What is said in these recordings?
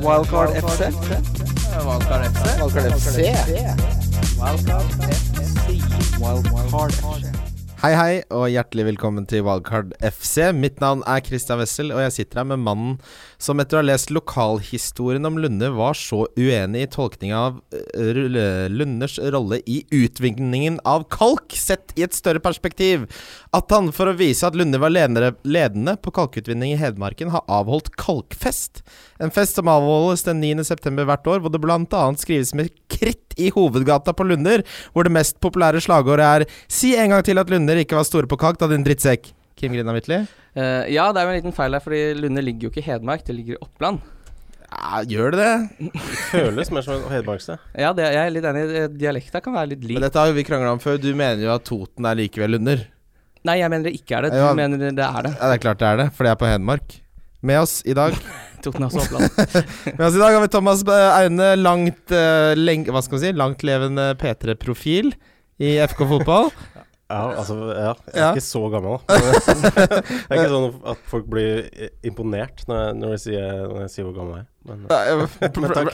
Wildcard FC. Wildcard FC. Wildcard FC. Wildcard FC. Hei, hei, og hjertelig velkommen til Wildcard FC. Mitt navn er Christian Wessel, og jeg sitter her med mannen som etter å ha lest lokalhistorien om Lunde, var så uenig i tolkninga av eh, Lunders rolle i utvinningen av kalk, sett i et større perspektiv, at han, for å vise at Lunde var ledende, ledende på kalkutvinning i Hedmarken, har avholdt kalkfest. En fest som avholdes den 9.9. hvert år, hvor det bl.a. skrives med kritt i hovedgata på Lunder, hvor det mest populære slagordet er 'Si en gang til at Lunder ikke var store på kalk, da din drittsekk'. Kim Grina Midtly? Uh, ja, det er jo en liten feil her, fordi Lunder ligger jo ikke i Hedmark, det ligger i Oppland. Ja, gjør det det? Føles mer som et hedmarkssted. Ja, det, jeg er litt enig. eh, Dialekta kan være litt lik. Men dette har jo vi krangla om før. Du mener jo at Toten er likevel Lunder. Nei, jeg mener det ikke er det. Du Ja. mener det er det. Ja, det er klart det er det, for det er på Hedmark. Med oss i dag Også Oppland. Med oss i dag har vi Thomas Aune, langt uh, leng, Hva skal vi si? Langtlevende P3-profil i FK fotball. Ja, altså, ja. Jeg er Ja. ikke så gammel, da. det er ikke sånn at folk blir imponert når jeg, når jeg, sier, når jeg sier hvor gammel jeg er. Men Ja,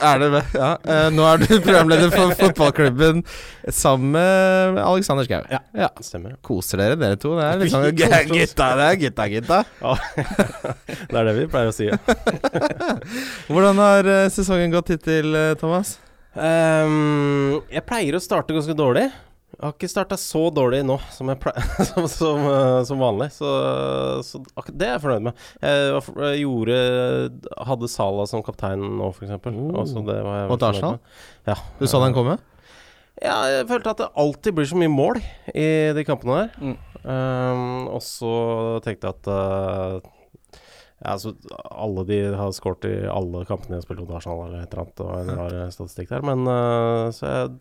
er det? Ja. Eh, nå er du programleder for fotballklubben sammen med Alexander Schou. Ja. ja. stemmer. Koser dere, dere to? Det er litt sånn gutta, det er gutta, gutta. Ja. det er det vi pleier å si. Ja. Hvordan har eh, sesongen gått hittil, eh, Thomas? Um, jeg pleier å starte ganske dårlig. Jeg har ikke starta så dårlig nå som, jeg pleier, som, som, eh, som vanlig, så, så det er jeg fornøyd med. Jeg, jeg gjorde Hadde Salah som kaptein nå, f.eks. Så det var jeg Mot Arsenal? Ja. Du så den komme? Ja, jeg følte at det alltid blir så mye mål i de kampene der. Mm. Um, og så tenkte jeg at uh, ja, så alle de har skåret i alle kampene de har spilt mot Arsenal eller et eller annet. Og en rar statistikk der. Men uh, så jeg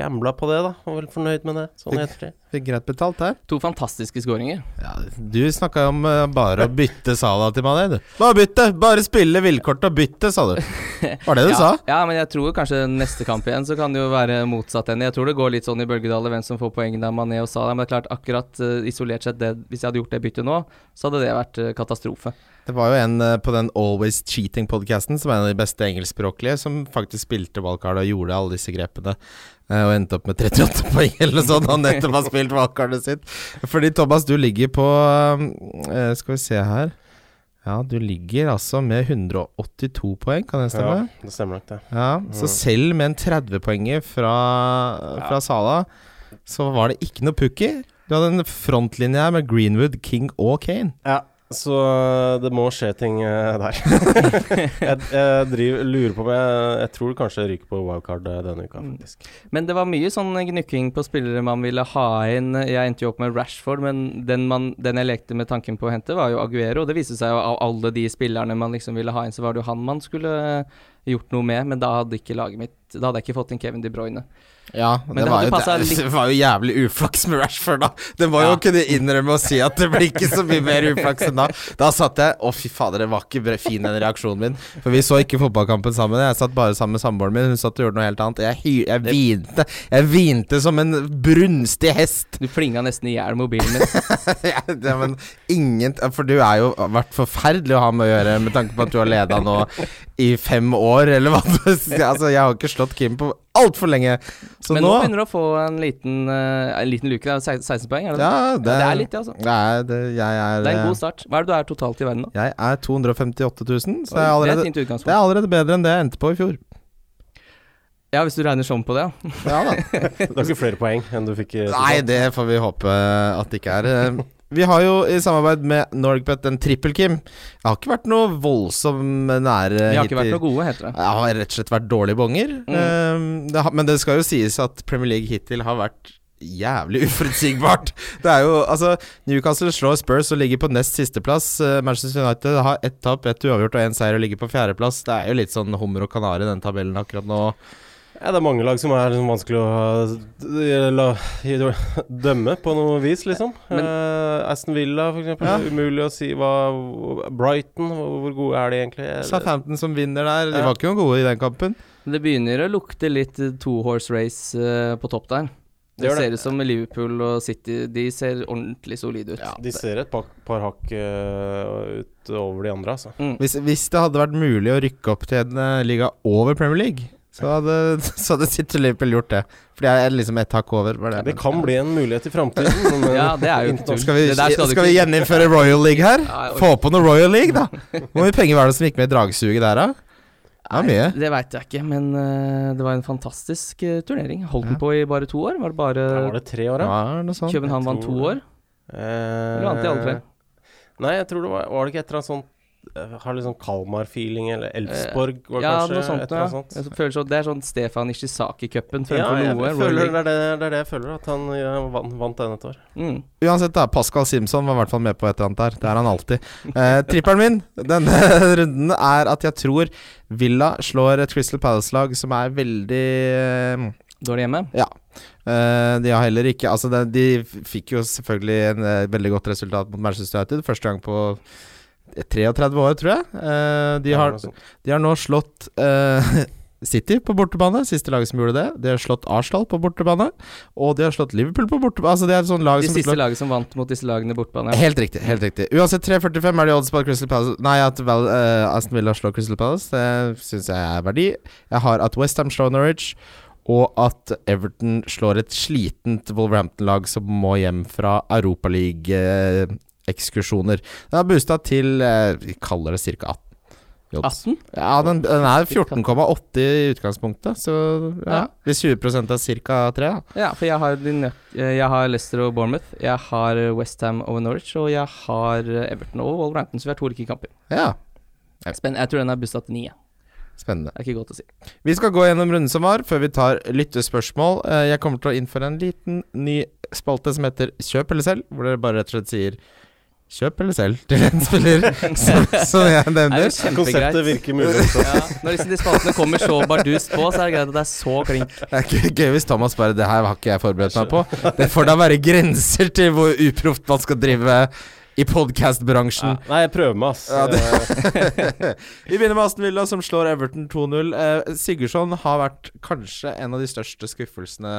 gambla på det, da. Var vel fornøyd med det. Sånn i ettertid. Fikk greit betalt her. To fantastiske skåringer. Ja, du snakka om uh, bare å bytte Sala til Mané, du. Bare bytte! Bare spille villkort og bytte, sa du. Var det du ja, sa? Ja, men jeg tror kanskje neste kamp igjen så kan det jo være motsatt ende. Jeg tror det går litt sånn i bølgedaler hvem som får poengene av Mané og Sala. Men det er klart, akkurat uh, isolert sett, det, hvis jeg hadde gjort det byttet nå, så hadde det vært uh, katastrofe. Det var jo en på den Always Cheating-podkasten, som er en av de beste engelskspråklige, som faktisk spilte wildcard og gjorde alle disse grepene. Eh, Og endte opp med 38 poeng eller sånn. Han nettopp har spilt valgkartet sitt. Fordi Thomas, du ligger på eh, Skal vi se her. Ja, du ligger altså med 182 poeng, kan det stemme? Ja, det stemmer nok, det. Ja, så Mm. selv med en 30-poenger fra, fra Sala, så var det ikke noe pukki. Du hadde en frontlinje her med Greenwood, King og Kane. Ja, så det må skje ting eh, der. jeg jeg driver, lurer på om jeg Jeg tror kanskje jeg ryker på wildcard eh, denne uka, Mm. faktisk. Men det var mye sånn gnukking på spillere man ville ha inn. Jeg endte jo opp med Rashford, men den, man, den jeg lekte med tanken på å hente, var jo Aguero. Det viste seg jo av alle de spillerne man liksom ville ha inn, så var det jo han man skulle gjort noe med. Men da hadde ikke laget mitt Da hadde jeg ikke fått inn Kevin De Bruyne. Ja, Men det, det var jo, det, det var jo jævlig uflaks med Rashford, da. Det var jo Ja. kunne innrømme å si at det blir ikke så mye mer uflaks enn da. Da satt jeg Å, fy fader, det var ikke fin den reaksjonen min. For vi så ikke fotballkampen sammen. Jeg satt bare sammen med samboeren min. Hun satt og gjorde noe helt annet. Jeg, jeg hvinte. Jeg hvinte som en brunstig hest. Du flinga nesten i hjel mobilen min. ja, det, men ingen For du er jo vært forferdelig å ha med å gjøre, med tanke på at du har leda nå i fem år, eller hva du. Altså, jeg har ikke slått Kim på altfor lenge. Så Men nå nå begynner du å få en liten, eh, en liten luke. Det er 16 poeng, er det det? Ja, det, det er litt, det, altså. Det er, det, jeg er, Det er en god start. Hva er det du er totalt i verden, da? Jeg er 258 000, så Oi, det er, det er allerede, det er allerede bedre enn det jeg endte på i fjor. Ja, hvis du regner sånn på det, ja. Ja da. Du har ikke flere poeng enn du fikk? eh, Nei, det får vi håpe at det ikke er. Eh, Vi har jo i samarbeid med Norgpet en trippel-Kim. Jeg har ikke vært noe voldsomt nære Vi har ikke vært noe gode, heter det. Jeg har rett og slett vært dårlige bonger. Eh, det har, men det skal jo sies at Premier League hittil har vært jævlig uforutsigbart. Det er jo Altså, Newcastle slår Spurs og ligger på nest sisteplass. Uh, Manchester United har ett tap, ett uavgjort og én seier og ligger på fjerdeplass. Det er jo litt sånn hummer og kanari i den tabellen akkurat nå. Ja, det er mange lag som er liksom vanskelig å eh, la, dømme på noe vis, liksom. Men- uh, Aston Villa, eksempel. Ja. Umulig å si hva Brighton, hvor gode er de egentlig? Southampton som vinner der. De Ja. var ikke noen gode i den kampen. Det begynner å lukte litt two horse race eh, på topp der. Det det. ser ut som Liverpool og City De ser ordentlig solide ut. De ser et par, par hakk uh, utover de andre, altså. Mm. Hvis, hvis det hadde vært mulig å rykke opp til en uh, liga over Premier League, så hadde, så hadde City Liverpool gjort det. For jeg er liksom et hakk over. Det. Det kan bli en mulighet i framtiden. Ja, det er jo ikke tull. Skal vi, skal skal vi gjeninnføre Royal League her? Ja, Få på noe Royal League, da! Hvor mye penger var det som gikk med i dragsuget der, da? Mye. Nei, det veit jeg ikke, men uh, det var en fantastisk uh, turnering. Holdt den på i bare to år? Var det bare Ja, var det tre år, da? Ja. København vant to år? Eh, Eller vant de alle tre? Nei, jeg tror det var Var det ikke et eller annet sånt eh, Har litt sånn Kalmar-feeling, eller Elfsborg, var ja, kanskje noe sånt. et eller annet Ja. sånt. Jeg føler så, det er sånn Stefan Ishizaki-cupen Ja, fremfor ja, noe. føler det er det, det er det jeg føler, at han ja, vant, vant den et år. Mm. Uansett, da. Pascal Simpson var i hvert fall med på et eller annet der. Det er han alltid. Eh, Trippelen min denne runden er at jeg tror Villa slår et Crystal Palace-lag som er veldig eh, Dårlig hjemme? Eh, de har heller ikke Altså, de, de fikk jo selvfølgelig en uh, veldig godt resultat mot Manchester United. Første gang på 33 år, tror jeg. Eh, de, har, de har nå slått eh, City på bortebane, siste laget som gjorde det. De har slått Arsenal på bortebane, og de har slått Liverpool på bortebane. Altså, det er sånn lag De som siste slått... laget som vant mot disse lagene bortbane. Helt riktig. helt riktig Uansett, 3.45 er de odds på at Crystal Palace Nei, at vel, eh, Aston Villa slår Crystal Palace. Det syns jeg er verdi. Jeg har at Westham slår Norwich, og at Everton slår et slitent Wolverhampton-lag som må hjem fra Europaliga-ekskursjoner. Den har boosta til eh, Vi kaller det ca. 18. odds. 18? Ja, den, den er 14,80 i utgangspunktet, så ja. Hvis 20 er ca. 3, da. Ja, for jeg har, eh, jeg har Leicester og Bournemouth. Jeg har Westham over Norwich, og jeg har Everton og Wolverhampton, så vi har to like kamper. Ja, Spennende. jeg tror den er bussa til 9. ja. spennende. Det er ikke godt å si. Vi skal gå gjennom runden som var, før vi tar lyttespørsmål. Eh, Jeg kommer til å innføre en liten ny spalte som heter Kjøp eller selv, hvor dere bare rett og slett sier Kjøp eller selg til en spiller som, som jeg er nevner. Konseptet virker mulig. Ja, når liksom de spaltene kommer så bardust på, så er det greit at det er så klink. Det er ikke gøy hvis Thomas bare Det her har ikke jeg forberedt meg på. Det får da være grenser til hvor uproft man skal drive i podkast-bransjen. Ja, nei, jeg prøver meg, ass. Ja, Vi begynner med Aston Villa, som slår Everton 2-0. Eh, Sigurdsson har vært kanskje en av de største skuffelsene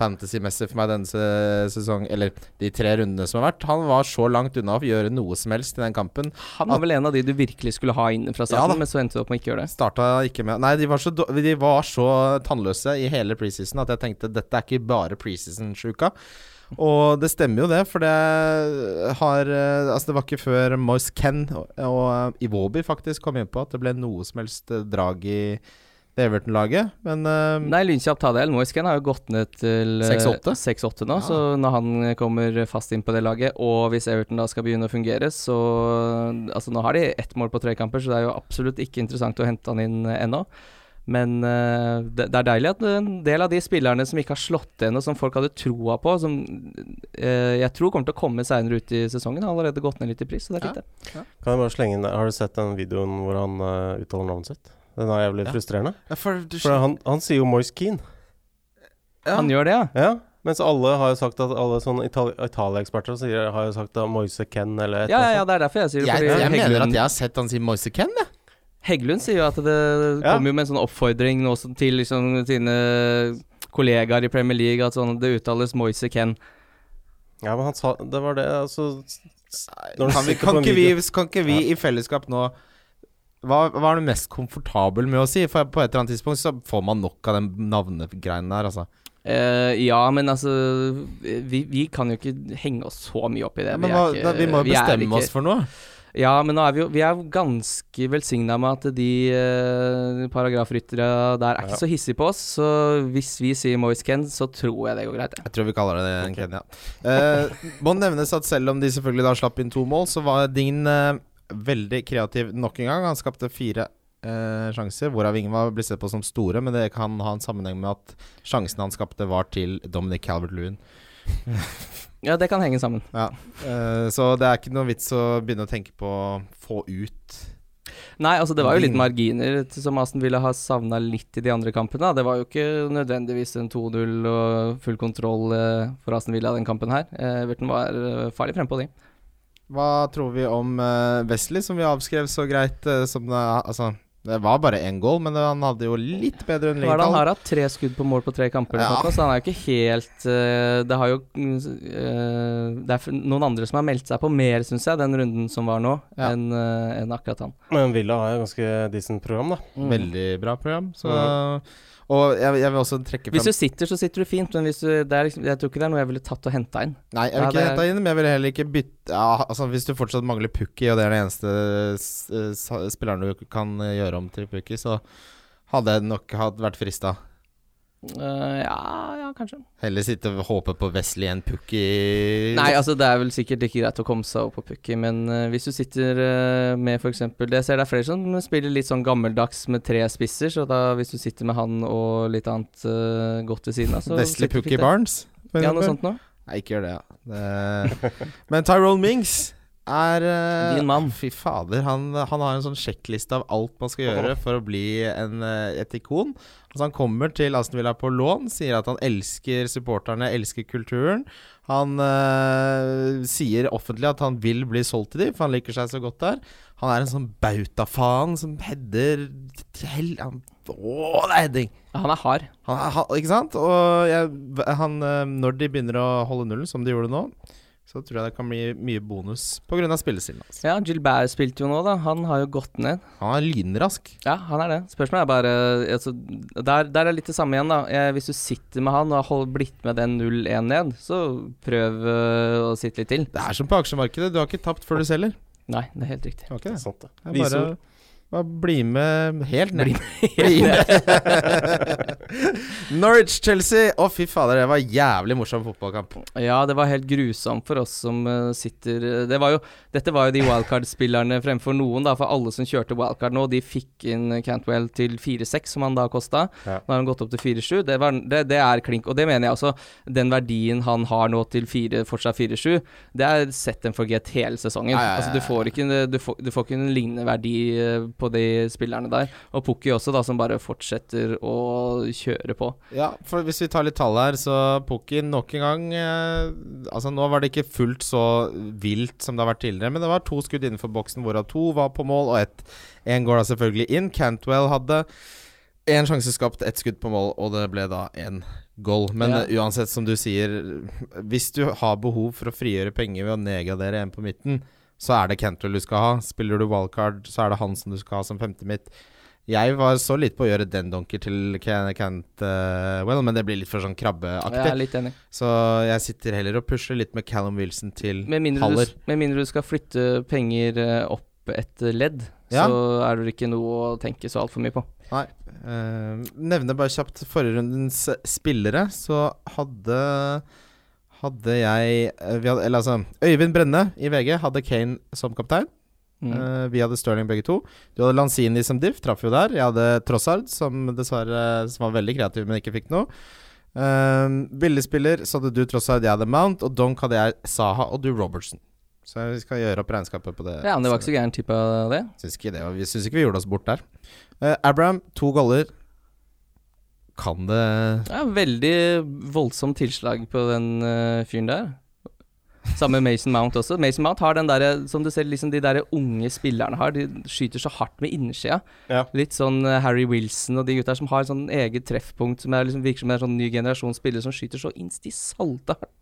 fantasy-messig for meg denne sesongen, Eller de tre rundene som har vært. Han var så langt unna å gjøre noe som helst i den kampen. Han var vel en av de du virkelig skulle ha inn fra starten, ja, men så endte du opp med å ikke gjøre det. Starta ikke med Nei, de var, så, de var så tannløse i hele preseason at jeg tenkte dette er ikke bare preseason-sjuka. Og det stemmer jo det, for det har eh, Altså, det var ikke før Moise Ken og, og Iwobi faktisk kom inn på at det ble noe som helst eh, drag i det Everton-laget, men uh, Nei, lynkjapt ta det. Moisken har jo gått ned til eh, 6-8. 6-8 nå, Ja. så når han kommer fast inn på det laget, og hvis Everton da skal begynne å fungere, så Altså, nå har de ett mål på tre kamper, så det er jo absolutt ikke interessant å hente han inn eh, ennå. Men uh, det, det er deilig at en del av de spillerne som ikke har slått ennå, som folk hadde troa på, som uh, jeg tror kommer til å komme seinere ut i sesongen, har allerede gått ned litt i pris, så det er Ja. fint, det. Kan jeg bare slenge inn? Har du sett den videoen hvor han uh, uttaler navnet sitt? Den er jævlig Ja. frustrerende. ja, for, du, For han, han sier jo Moise Keane. ja. Han gjør det, ja. Ja. Mens alle har jo sagt at alle sånne Itali Italia-eksperter har jo sagt at Moise Ken eller et Ja, ja, eller ja, annet. det er derfor jeg sier det. jeg, jeg mener at jeg har sett han si Moise Ken, jeg. Heggelund sier jo at det Ja. kommer jo med en sånn oppfordring nå til liksom sine kollegaer i Premier League at sånn det uttales Moise Ken. Ja, men han sa Det var det, altså Kan, vi, kan, ikke vi, kan ikke vi i fellesskap nå hva, hva er du mest komfortabel med å si? For på et eller annet tidspunkt så får man nok av den navnegreiene der, altså. Uh, ja, men altså vi, vi kan jo ikke henge oss så mye opp i det. Ja, men vi, er hva, ikke- da, vi må jo vi er bestemme ikke- oss for noe. Ja, men er vi jo Vi er jo ganske velsigna med at de eh, paragrafryttere der er Ja. ikke så hissige på oss. Så hvis vi sier Moise Ken, så tror jeg det går greit. Ja. Jeg tror vi kaller det det, Ken, ja. Eh, må nevnes at selv om de selvfølgelig da slapp inn to mål, så var din eh, veldig kreativ nok en gang. Han skapte fire eh, sjanser, hvorav ingen var blitt sett på som store, men det kan ha en sammenheng med at sjansen han skapte, var til Dominic Calvert-Lewin. Ja, det kan henge sammen. Ja. Uh, så det er ikke noe vits å begynne å tenke på å få ut Nei, altså det var jo litt marginer som Aston ville ha savna litt i de andre kampene. Det var jo ikke nødvendigvis en 2-0 og full kontroll eh, for Aston Villa den kampen her. Eh, Everton var farlig frempå, de. Hva tror vi om Wesley, som vi avskrev så greit? som det altså, Det var bare én goal, men han hadde jo litt bedre enn Lincoln. han har hatt? Tre skudd på mål på tre kamper, Ja. sånn, så han er jo ikke helt uh, Det har jo mm, eh, Det er noen andre som har meldt seg på mer, syns jeg, den runden som var nå, Ja. enn uh, en akkurat han. Men Villa har jo ganske decent program, da. Mm. Veldig bra program. Så Og jeg, jeg vil også trekke frem Hvis du sitter, så sitter du fint, men du, det liksom, jeg tror ikke det er noe jeg ville tatt og henta inn. Nei, jeg vil ikke hente inn, men jeg vil heller ikke bytte ja, altså, Hvis du fortsatt mangler Pukki, og det er den eneste s- spilleren du kan eh, gjøre om til Pukki, så hadde jeg nok vært frista. Eh, ja, ja, kanskje. Heller sitte og håpe på Wesley enn Pukki. Nei, altså det er vel sikkert ikke greit å komme seg opp på Pukki, men uh, hvis du sitter uh, med f.eks. Jeg ser det er flere som spiller litt sånn gammeldags med tre spisser, så da hvis du sitter med han og litt annet uh, godt ved siden av, så Wesley Pukki. Barnes. Ja, noe sånt noe. Nei, ikke gjør det. Ja. det Men Tyrone Mings er eh, Din mann. Fy fader. Han, han har en sånn sjekkliste av alt man skal gjøre for å bli en, eh, et ikon. Altså Han kommer til Aston Villa på lån, sier at han elsker supporterne, elsker kulturen. Han eh, sier offentlig at han vil bli solgt til dem, for han liker seg så godt der. Han er en sånn bautafaen som header han, Å, det er heading! Ja, han er hard. Han, er- ikke sant? Og jeg, han, når de begynner å holde nullen, som de gjorde nå, så tror jeg det kan bli mye bonus pga. spillestilen hans. Ja, Gilbert spilte jo nå, da. Han har jo gått ned. Han er lynrask. Ja, han er det. Spørsmålet er bare altså, der, der er litt det samme igjen, da. Eh, hvis du sitter med han og har hold, blitt med den 0-1 ned, så prøv eh, å sitte litt til. Det er som på aksjemarkedet, du har ikke tapt før du selger. Nei, det er helt riktig. Okay. Det det. Sant det. Det er bare, bare bli med helt ned. Bli med helt med. Norwich-Chelsea. Å, fy fader, det var jævlig morsom fotballkamp. Ja, det var helt grusomt for oss som eh, sitter eh, det var jo, Dette var jo de wildcard-spillerne fremfor noen, da. For alle som kjørte wildcard nå, de fikk inn Cantwell til 4-6, som han da kosta. Ja. Nå har han gått opp til 4-7. Det, det, det er klink. Og det mener jeg også. Den verdien han har nå til 4, fortsatt 4-7, det er set and forget hele sesongen. Ja, ja, ja, Altså, du får ikke, du får, du får ikke en lignende verdi eh, på de spillerne der. Og Pukki også, da, som bare fortsetter å kjøre på. Ja, for hvis vi tar litt tall her, så Pukki nok en gang eh, Altså Nå var det ikke fullt så vilt som det har vært tidligere, men det var to skudd innenfor boksen, hvorav to var på mål, og ett Én går da selvfølgelig inn. Cantwell hadde én sjanse skapt, ett skudd på mål, og det ble da en goal. Men Ja. eh, uansett, som du sier, hvis du har behov for å frigjøre penger ved å nedgradere en på midten, så er det Cantwell du skal ha. Spiller du wildcard, så er det han som du skal ha som femte midt. Jeg var så litt på å gjøre den donker til Can Well, men det blir litt for sånn krabbeaktig. Jeg er litt enig. Så jeg sitter heller og pusher litt med Callum Wilson til Med Haller. du, med mindre du skal flytte penger eh, opp et ledd, Ja. så er det ikke noe å tenke så altfor mye på. Nei. Uh, nevner bare kjapt forrige rundens spillere, så hadde hadde jeg vi hadde, Eller altså Øyvind Brenne i VG hadde Kane som kaptein. Mm. Eh, vi hadde Stirling begge to. Du hadde Lanzini som diff, traff jo der. Jeg hadde Trossard, som dessverre Som var veldig kreativ, men ikke fikk noe. Uh, Billigspiller så hadde du Trossard, jeg hadde Mount, og Donk hadde jeg Saha og du Robertson. Så vi skal gjøre opp regnskapet på det. ja, men det var ikke så gæren type av det. Syns ikke, det, vi syns ikke vi gjorde oss bort der. Uh, Abraham, to goller. Kan det Ja, veldig voldsomt tilslag på den uh, fyren der. Samme med Mason Mount også. Mason Mount har den derre som du ser liksom de der unge spillerne har. De skyter så hardt med innersida. Ja. Litt sånn eh, Harry Wilson og de gutta som har sånn eget treffpunkt som er liksom virker som en sånn ny generasjon spillere som skyter så insti i salte hardt.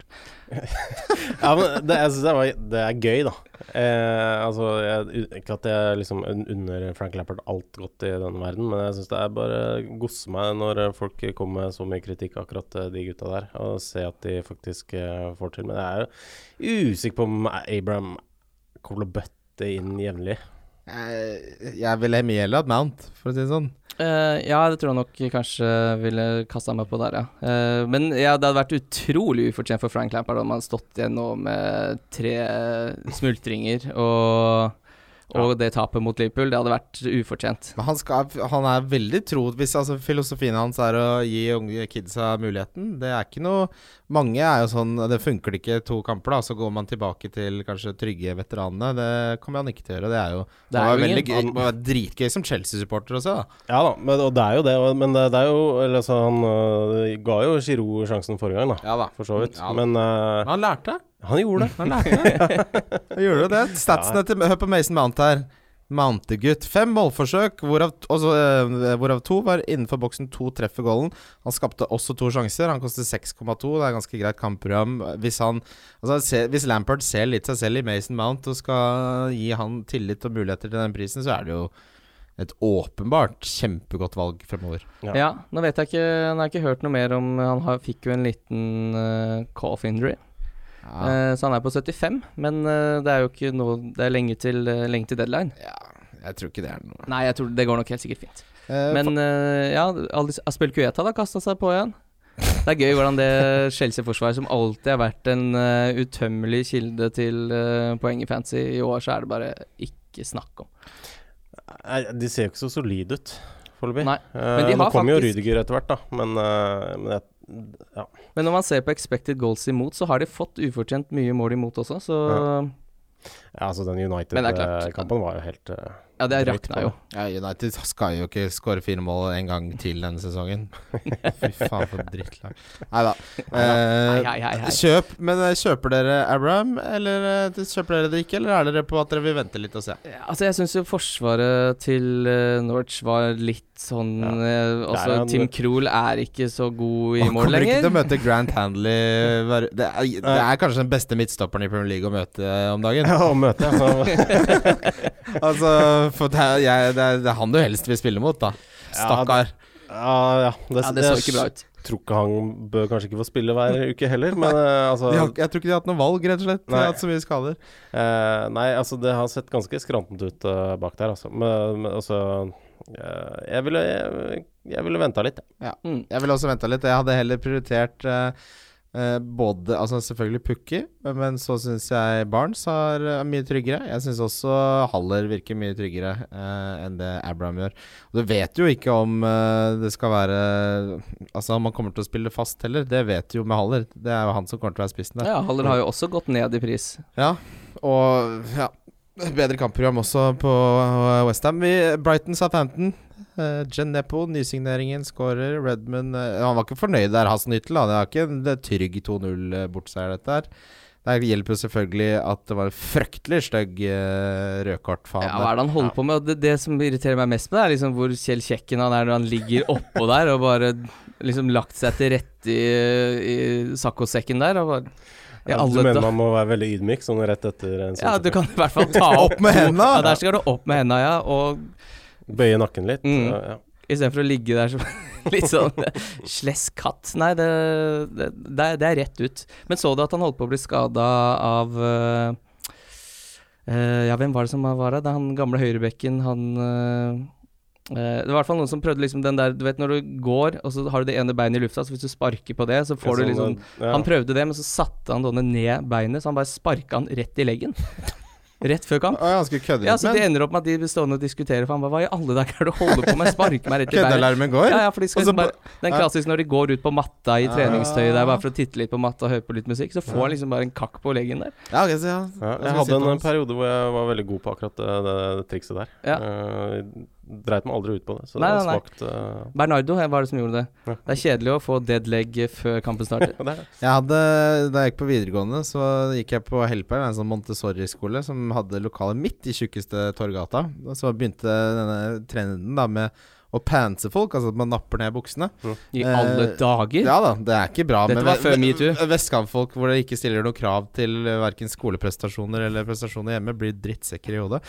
Ja, men det, jeg synes det, det er gøy, da. Eh, altså, jeg, ikke at jeg liksom unner Frank Lappert alt godt i denne verden, men jeg syns det er bare gosse meg når folk kommer med så mye kritikk, akkurat eh, de gutta der, og se at de faktisk eh, får til. Men jeg er jo usikker på om Abraham kommer å bøtte inn jevnlig. Jeg ville mye heller hatt Mount, for å si det sånn. Uh, ja, det tror jeg nok kanskje ville kasta meg på der, ja. Uh, men ja, det hadde vært utrolig ufortjent for Frank Lampard om han hadde stått igjen nå med tre smultringer og, og det tapet mot Liverpool. Det hadde vært ufortjent. Men han, skal, han er veldig tro hvis, altså, Filosofien hans er å gi unge kidsa muligheten. Det er ikke noe Mange er jo sånn Det funker det ikke to kamper, da, så går man tilbake til kanskje trygge veteranene. Det kommer han ikke til å gjøre. Det er jo Det er var jo veldig gøy, det må være dritgøy som Chelsea-supporter også, da. Ja da, men, og det er jo det. Men det, det er jo eller, altså, Han øh, ga jo Giroud sjansen forrige gang, da. Ja da. For så vidt. Ja da. Men øh, Han lærte. Han gjorde det. Han lærte. det. gjorde det. Statsene til Hør på Mason Mount her. Mountegutt. Fem målforsøk, hvorav, også, eh, hvorav to var innenfor boksen. To treffer goalen. Han skapte også to sjanser. Han koster 6,2. Det er ganske greit kampprogram. Hvis, han, altså, se, hvis Lampard ser litt seg selv i Mason Mount og skal gi han tillit og muligheter til den prisen, så er det jo et åpenbart kjempegodt valg fremover. Ja. Ja, nå vet jeg ikke Han har ikke hørt noe mer om Han har, fikk jo en liten uh, cough injury, Ja. Eh, så han er på 75. Men eh, det er jo ikke noe Det er lenge til, eh, lenge til deadline. ja, jeg tror ikke det er noe Nei, jeg tror det går nok helt sikkert fint. Eh, Men ja, Aspel Kueta da kasta seg på igjen. Det er gøy hvordan det Chelsea-forsvaret, som alltid har vært en uh, utømmelig kilde til uh, poeng i fancy, i år så er det bare ikke snakk om. Nei, De ser jo ikke så solide ut foreløpig. De Nå kommer kommer jo faktisk- Rydiger etter hvert, da. Men, uh, men jeg, ja. Men når man ser på expected goals imot, så har de fått ufortjent mye mål imot også, så ja, altså den. United-kampen var jo helt eh, Ja, det rakna jo. Ja, United skal jo ikke skåre fire mål en gang til denne sesongen. Fy faen, for drittlag. Nei da. Hei. Kjøp, men eh, kjøper dere Abraham, eller eh, kjøper dere det ikke? Eller er dere på at dere vil vente litt og se? Ja, Altså, jeg syns jo forsvaret til uh, Norwich var litt sånn Ja. eh, Også Det er Tim Krohl er ikke så god i mål lenger. kommer ikke til å møte Grant Handley det er, det er kanskje den beste midtstopperen i Premier League å møte eh, om dagen. Ja, å møte, altså, for det er, jeg, det, er, det er han du helst vil spille mot, da. Stakkar. ja, ja. Det, Ja, det så ikke bra ut. Jeg tror ikke han bør kanskje ikke få spille hver uke heller, men eh, altså har, jeg tror ikke de har hatt noe valg, rett og slett. De har hatt så mye skader. eh, Nei, altså det har sett ganske skrantent ut uh, bak der, altså. Men, men altså eh, Jeg ville, jeg, jeg ville venta litt, jeg. Mm. Jeg ville også venta litt. Jeg hadde heller prioritert eh, eh, både Altså selvfølgelig Pukki, men så syns jeg Barnes har, er mye tryggere. Jeg syns også Haller virker mye tryggere eh, enn det Abraham gjør. Og Du vet jo ikke om eh, det skal være Altså om han kommer til å spille fast heller. Det vet du jo med Haller. Det er jo han som kommer til å være spissen der. Ja, Haller har jo også gått ned i pris. Ja, og ja Bedre kampprogram også på Westham. Brighton Southampton. Uh, Jen Nepo, nysigneringen, skårer. Redman uh, Han var ikke fornøyd der, Hasnyttel. da. Det er ikke en trygg 2-0-bortseier, dette her. Det hjelper selvfølgelig at det var en fryktelig stygg uh, rødkortfaen. Ja, hva er det han holder på med? Det, det som irriterer meg mest med det, er liksom hvor Kjell Kjekken han er når han ligger oppå der og bare liksom lagt seg til rette i, i saccosekken der. Og bare Ja, du mener da- man må være veldig ydmyk sånn rett etter en sånn Ja, du kan i hvert fall ta opp med hendene! Ja, der skal du opp med henda, ja. Og Bøye nakken litt. Mm. ja, ja. istedenfor å ligge der som litt sånn slesk katt. Nei, det, det, det, er, det er rett ut. Men så du at han holdt på å bli skada av uh, eh, Ja, hvem var det som var det? Det er han gamle høyrebekken, han eh, eh, det var i hvert fall noen som prøvde liksom den der Du vet når du går, og så har du det ene beinet i lufta, så hvis du sparker på det, så får du Sånn, liksom ja. Han prøvde det, men så satte han Donne ned beinet, så han bare sparka han rett i leggen. Rett før kamp. Å, ja, han skulle kødde Ja, så de Det ender opp med at de blir stående og diskutere, for han bare Hva i alle dager er det du holder på med? Sparke meg rett i beinet. Køddealarmen går? Ja, ja, for de skal Og så liksom bare, Den klassiske når de går ut på matta i treningstøyet der bare for å titte litt på matta og høre på litt musikk, så får han liksom bare en kakk på leggen der. Ja, ok, så ja. Ja, jeg vi hadde en hans? periode hvor jeg var veldig god på akkurat det, det, det trikset der. Ja. Uh, dreit meg aldri ut på det, så Nei, det nei, smakt uh... Bernardo var det som gjorde det. Ja. Det er kjedelig å få dead leg før kampen starter. det er det. Jeg hadde, Da jeg gikk på videregående, så gikk jeg på Helper, en sånn Montessori-skole som hadde lokalet midt i tjukkeste Torgata. Og så begynte denne trenden da med å pantse folk, altså at man napper ned buksene. I Eh, alle dager. Ja da, det er ikke bra. Dette var før metoo. Vestkantfolk hvor det ikke stiller noe krav til verken skoleprestasjoner eller prestasjoner hjemme, blir drittsekker i hodet.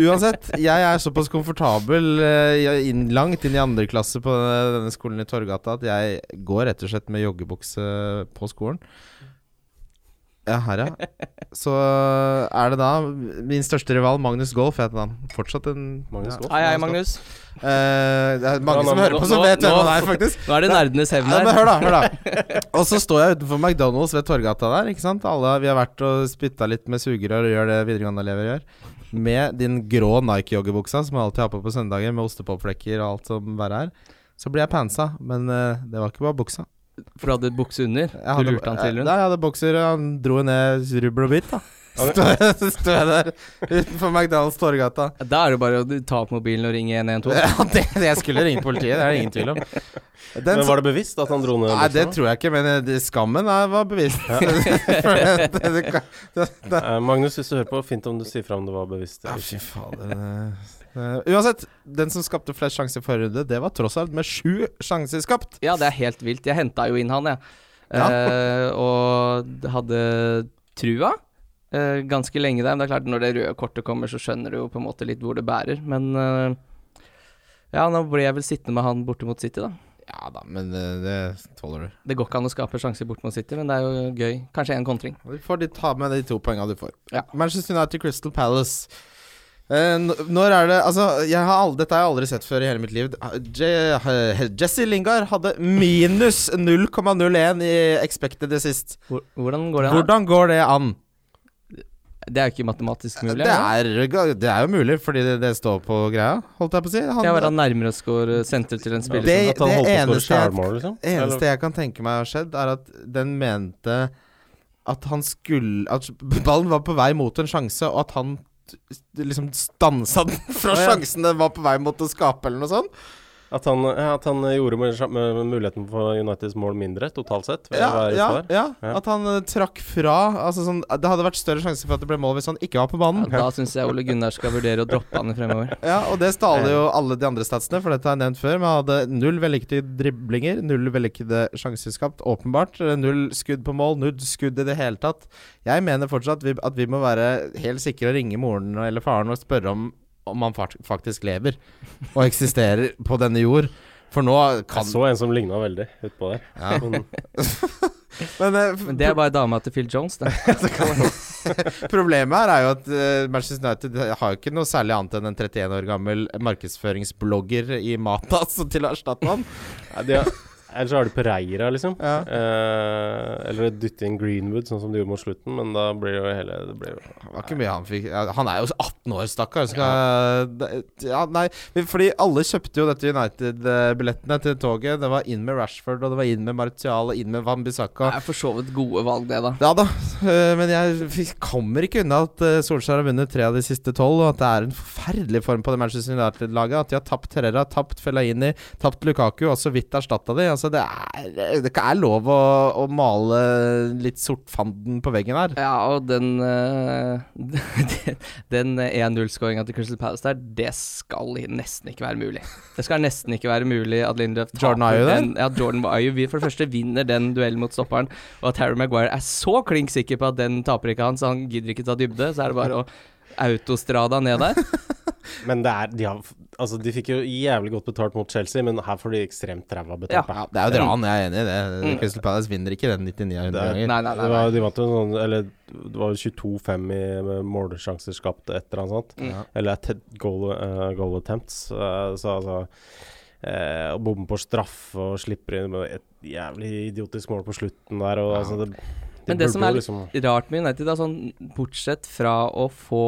Uansett, jeg er såpass komfortabel eh, inn, langt inn i andre klasse på denne skolen i Torgata at jeg går rett og slett med joggebukse på skolen. Ja, her, ja. Så er det da min største rival, Magnus Golf, heter han. Fortsatt en Magnus Golf? Hei, hei, Magnus. Uh, det er mange Ja, som nå- hører på, nå- som vet hvem nå- han er, faktisk. Nå er det nerdenes hevn Ja, men hør da, hør da Og så står jeg utenfor McDonalds ved Torgata der Ikke sant? Alle, vi har vært og spyttet litt med sugerør Og gjør det videregående elever gjør Med din grå Nike-joggebuksa Som jeg alltid har på på søndager Med ostepopflekker og alt som verre er Så blir jeg pansa Men uh, det var ikke bare buksa For du hadde bukse under. jeg Du lurte han til eh, rundt. Nei, jeg hadde bokser og Han dro ned rubbel og bit da Så jeg, jeg der utenfor McDonald's Torgata. Da er det bare å ta opp mobilen og ringe 112. Ja, det, jeg skulle ringe politiet, det er det ingen tvil om. Den Men var det bevisst at han dro ned Nei, det tror jeg ikke, men eh, det- skammen er, var bevisst. Ja. det, det, det, det, det. Eh, Magnus, hvis du hører på, fint om du sier fra om det var bevisst. Ja, fy fader. Det- Uansett, den som skapte flest sjanser i forrige runde, det var tross alt med sju sjanser skapt. Ja, det er helt vilt. Jeg henta jo inn han, jeg. Ja. Uh, og hadde trua uh, ganske lenge der. Men det er klart, når det røde kortet kommer, så skjønner du jo på en måte litt hvor det bærer. Men ja, nå ble jeg vel sittende med han borte mot City, da. Ja da, men det, det tåler du. Det går ikke an å skape sjanser bort mot City, men det er jo gøy. Kanskje en kontring. Du får ta med de to poengene du får. Ja. Manchester United Crystal Palace. Eh, når er det Altså, jeg har aldri, dette har jeg aldri sett før i hele mitt liv. Je, eh, Jesse Lingard hadde minus 0,01 i expected det sist. hvordan går det an? Hvordan går det an? Det er jo ikke matematisk mulig. Det er det? er, jo mulig, fordi det, det står på greia, holdt jeg på å si. Han, Jeg var han nærmere å score senter til en spiller Det- At det eneste jeg- skjærmål, liksom? eneste jeg kan tenke meg har skjedd, er at den mente at han skulle At ballen var på vei mot en sjanse, og at han liksom stansa den fra sjansen den var på vei mot å skape, eller noe sånt. At han, ja, at han gjorde muligheten for Uniteds mål mindre, totalt sett? Ja, ja, ja, Ja. At han eh, trakk fra. Altså sånn Det hadde vært større sjanse for at det ble mål hvis han ikke var på Ja, banen. da syns jeg Ole Gunnar skal vurdere å droppe han fremover. Ja, og det staler jo alle de andre statsene, for dette har jeg nevnt før. Vi hadde null vellykkede driblinger, null vellykkede sjanser skapt, åpenbart. Null skudd på mål, null skudd i det hele tatt. Jeg mener fortsatt vi, at vi må være helt sikre og ringe moren eller faren og spørre om om han faktisk lever og eksisterer på denne jord. For nå kan Jeg så en som ligna veldig utpå der. ja. Men, Men, eh, Men det er bare dama til Phil Jones, det. Problemet her er jo at uh, Manchester United har jo ikke noe særlig annet enn en 31 år gammel markedsføringsblogger i Mata til å erstatte han. De har, ellers så har på Pereira, liksom. Ja. Eh, eller dytte inn Greenwood, sånn som de gjorde mot slutten. Men da blir jo hele det blir jo, Det var ikke mye han fikk Han er jo 18 år, stakkar. Skal Ja, nei, fordi alle kjøpte jo dette United-billettene til toget. Det var inn med Rashford, og det var inn med Martial, og inn med Van Bissaka. Det er for så vidt gode valg, det, da. Ja da, øh, men jeg kommer ikke unna at øh, Solskjær har vunnet tre av de siste tolv, og at det er en forferdelig form på det Manchester United-laget. At de har tapt Terrera, tapt Fellaini, tapt Lukaku, og så vidt erstatta de. Altså, det er, det er lov å, å male litt sortfanden på veggen her. Ja, og den eh, Den 1-0-skåringa til Crystal Palace der, det skal nesten ikke være mulig. Det skal nesten ikke være mulig at Lindrøf Jordan Ayew der? den. Ja, Jordan Ayew vi- for det første vinner den duellen mot stopperen, og at Harry Maguire er så klink sikker på at den taper ikke han, så han gidder ikke ta dybde. Så er det bare å autostrada ned der. Men det er de, har, altså, de fikk jo jævlig godt betalt mot Chelsea, men her får de ekstremt ræva betalt. Ja. Ja, det er jo dran, jeg er enig i det. Mm. Crystal Palace vinner ikke den 99 av 100 Det er- ganger. Nei, nei, nei. Det var, de vant jo sånn Eller det var jo 22-5 i med målsjanser skapt, et eller annet sånt. Mm. Eller goal, uh, goal attempts. Uh, så altså eh, Å bomme på straffe og slipper inn med et jævlig idiotisk mål på slutten der. Og, Ja. altså, det, de Men det som er litt liksom rart med United, da, sånn, bortsett fra å få,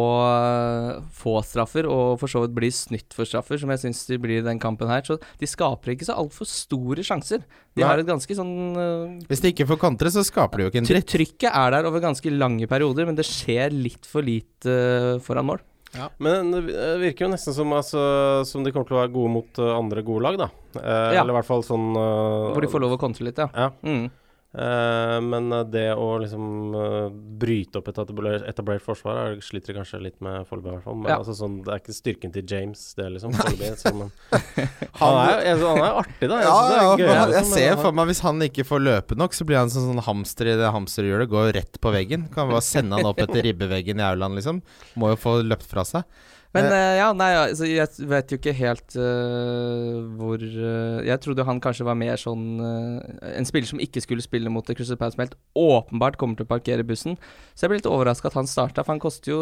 få straffer, og for så vidt bli snytt for straffer, som jeg syns de blir i den kampen her, så de skaper ikke så altfor store sjanser. De Nei. har et ganske sånn uh, Hvis de ikke får kantre, så skaper de jo ikke en dritt. Trykket er der over ganske lange perioder, men det skjer litt for lite uh, foran mål. Ja. Men det virker jo nesten som, altså, som de kommer til å være gode mot eh, andre gode lag, da. Eh, Ja. Eller i hvert fall sånn uh, Hvor de får lov å kontre litt, ja. Ja. Mm. Eh, men eh, det å liksom eh, bryte opp et etablert, forsvar er, sliter de kanskje litt med foreløpig, i hvert fall. Men Ja. altså, sånn, det er ikke styrken til James, det, liksom. foreløpig, han, er, er artig, da. Jeg, Ja, det er ja, gøy, for han- liksom, jeg men ser for meg Hvis han ikke får løpe nok, så blir han sånn, sånn hamster i det hamsterhjulet. Går jo rett på veggen. Kan bare sende han opp etter ribbeveggen i aulaen, liksom. Må jo få løpt fra seg. Men øh, ja, nei, altså, jeg vet jo ikke helt uh, hvor uh, Jeg trodde han kanskje var mer sånn En spiller som ikke skulle spille mot det Crystal Palace, som helt åpenbart kommer til å parkere bussen. Så jeg ble litt overraska at han starta, for han koster jo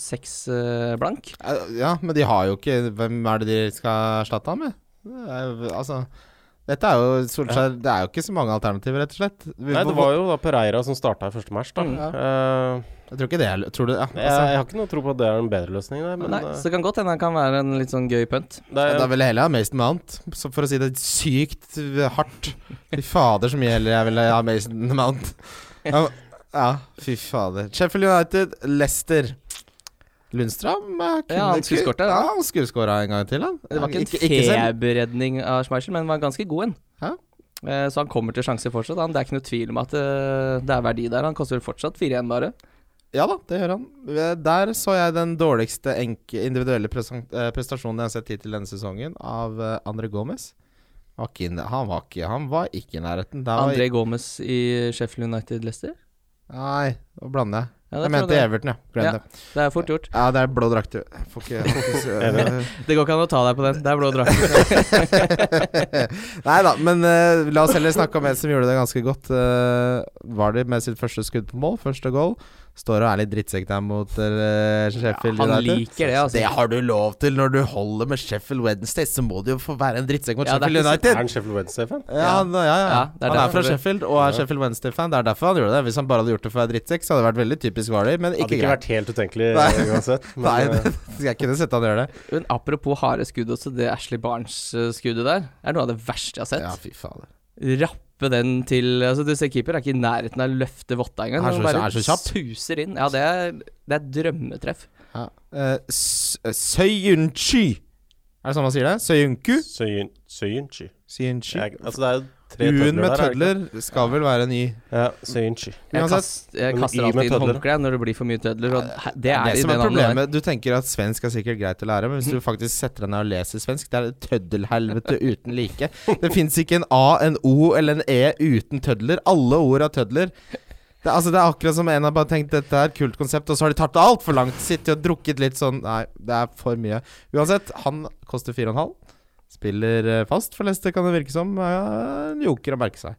seks blank. Ja, men de har jo ikke Hvem er det de skal erstatte ham med? Altså Dette er jo Solskjær Det er jo ikke så mange alternativer, rett og slett. Vi- Nei, det var jo da Pereira som starta i første match, da. Mm. Uh, Jeg tror ikke det er Tror du ja, altså, jeg har ikke noe tro på at det er en bedre løsning, der, men Nei, uh, så det kan godt hende han kan være en litt sånn gøy punt. Er, ja, Da vil jeg heller ha Mason Mount, så for å si det sykt hardt. Fy fader, så mye heller jeg ville ha Mason Mount. Ja, Ja, fy fader. Sheffield United, Leicester. Lundstrøm eh, kunne Ja, han skulle skåret. Ja, skåra en gang til, han. Det var ikke en Ikke- ikke feberredning av Schmeichel, men var ganske god en. Ja. Eh, Så han kommer til sjanser fortsatt. Han. Det er ikke noe tvil om at eh, det er verdi der. Han koster fortsatt 4-1 bare. Ja da, det gjør han. Der så jeg den dårligste individuelle prestasjonen jeg har sett hittil denne sesongen, av André Gomez. Han, var ikke, han var ikke i nærheten. André Gomez i Sheffield United Leicester. Nei, nå blander jeg. Ja, jeg det, mente Everton, ja. Glem Ja. det. det er fort gjort. Ja, det er blå drakt, Får ikke, Det går ikke an å ta deg på den. Det er blå drakt. Nei da, men uh, la oss heller snakke om en som gjorde det ganske godt. Uh, var det med sitt første skudd på mål, første goal. Står og er litt drittsekk der mot uh, Sheffield han United. liker det, altså. Det har du lov til når du holder med Sheffield Wednesday, så må du jo få være en drittsekk mot Ja, er Sheffield United. Er han Sheffield Wednesday-fan? Ja, ja, ja, Ja, er han er fra det- Sheffield og er Ja. Sheffield Wednesday-fan. Det er derfor han gjorde det. Hvis han bare hadde gjort det for å være drittsekk, så hadde det vært veldig typisk Vardy, men Hadde ikke ikke greit. vært helt utenkelig Nei. uansett. Men, Nei, eh, det, jeg kunne sett han gjøre det. Men apropos harde skudd også, det Ashley Barnes-skuddet der er noe av det verste jeg har sett. Ja, fy fader. Rappe den til Altså Du ser keeper er ikke i nærheten av å løfte votta engang. Han bare er så kjapp. suser inn. Ja, det er, det er drømmetreff. Ja. Uh, Søyunchi. Er det sånn man sier det? Søyunku? Søyunchi. Søyunchi. Altså, det er jo U-en med er tødler skal vel være ny Ja, Søyinchi. Jeg, kast, jeg kaster alltid inn håndkleet når det blir for mye tødler. Og det er det som er problemet. Du tenker at svensk er sikkert greit å lære, men hvis du faktisk setter deg ned og leser svensk, det er et tøddelhelvete uten like. Det fins ikke en A, en O eller en E uten tødler. Alle ord har tødler. Det, altså, det er akkurat som en har bare tenkt dette er et kult konsept, og så har de tatt det altfor langt. Sittet og drukket litt sånn Nei, det er for mye. Uansett, han koster 4,5. Spiller eh, fast for Leicester, kan det virke som. En joker å merke seg.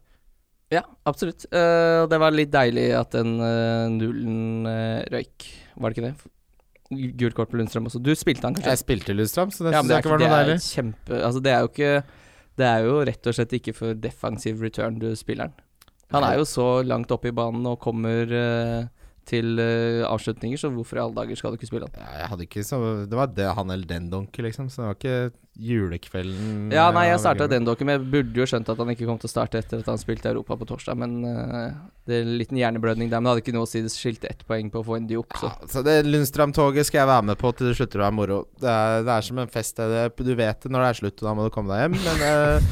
Ja, absolutt. Uh, det var litt deilig at den uh, nullen uh, røyk. Var det ikke det? Gult kort på Lundstrøm også. Du spilte han kanskje? Jeg spilte Lundstrøm, så det Ja, syns jeg ikke var noe deilig. kjempe Altså, det er jo ikke Det er jo rett og slett ikke for defensiv return du spiller den. Han er jo så langt oppe i banen og kommer til avslutninger, så hvorfor i alle dager skal du ikke spille han? Ja, jeg hadde ikke så Det var det han eller den donker, liksom. Så det var ikke julekvelden Ja, nei, jeg starta den dokken, men jeg burde jo skjønt at han ikke kom til å starte etter at han spilte Europa på torsdag, men uh, det er en liten hjerneblødning der. Men det hadde ikke noe å si, det skilte ett poeng på å få en diop, så Ja, så det Lundstrøm-toget skal jeg være med på til det slutter å være moro. Det er, det er som en fest. Det, du vet det når det er slutt, og da må du komme deg hjem. Men uh,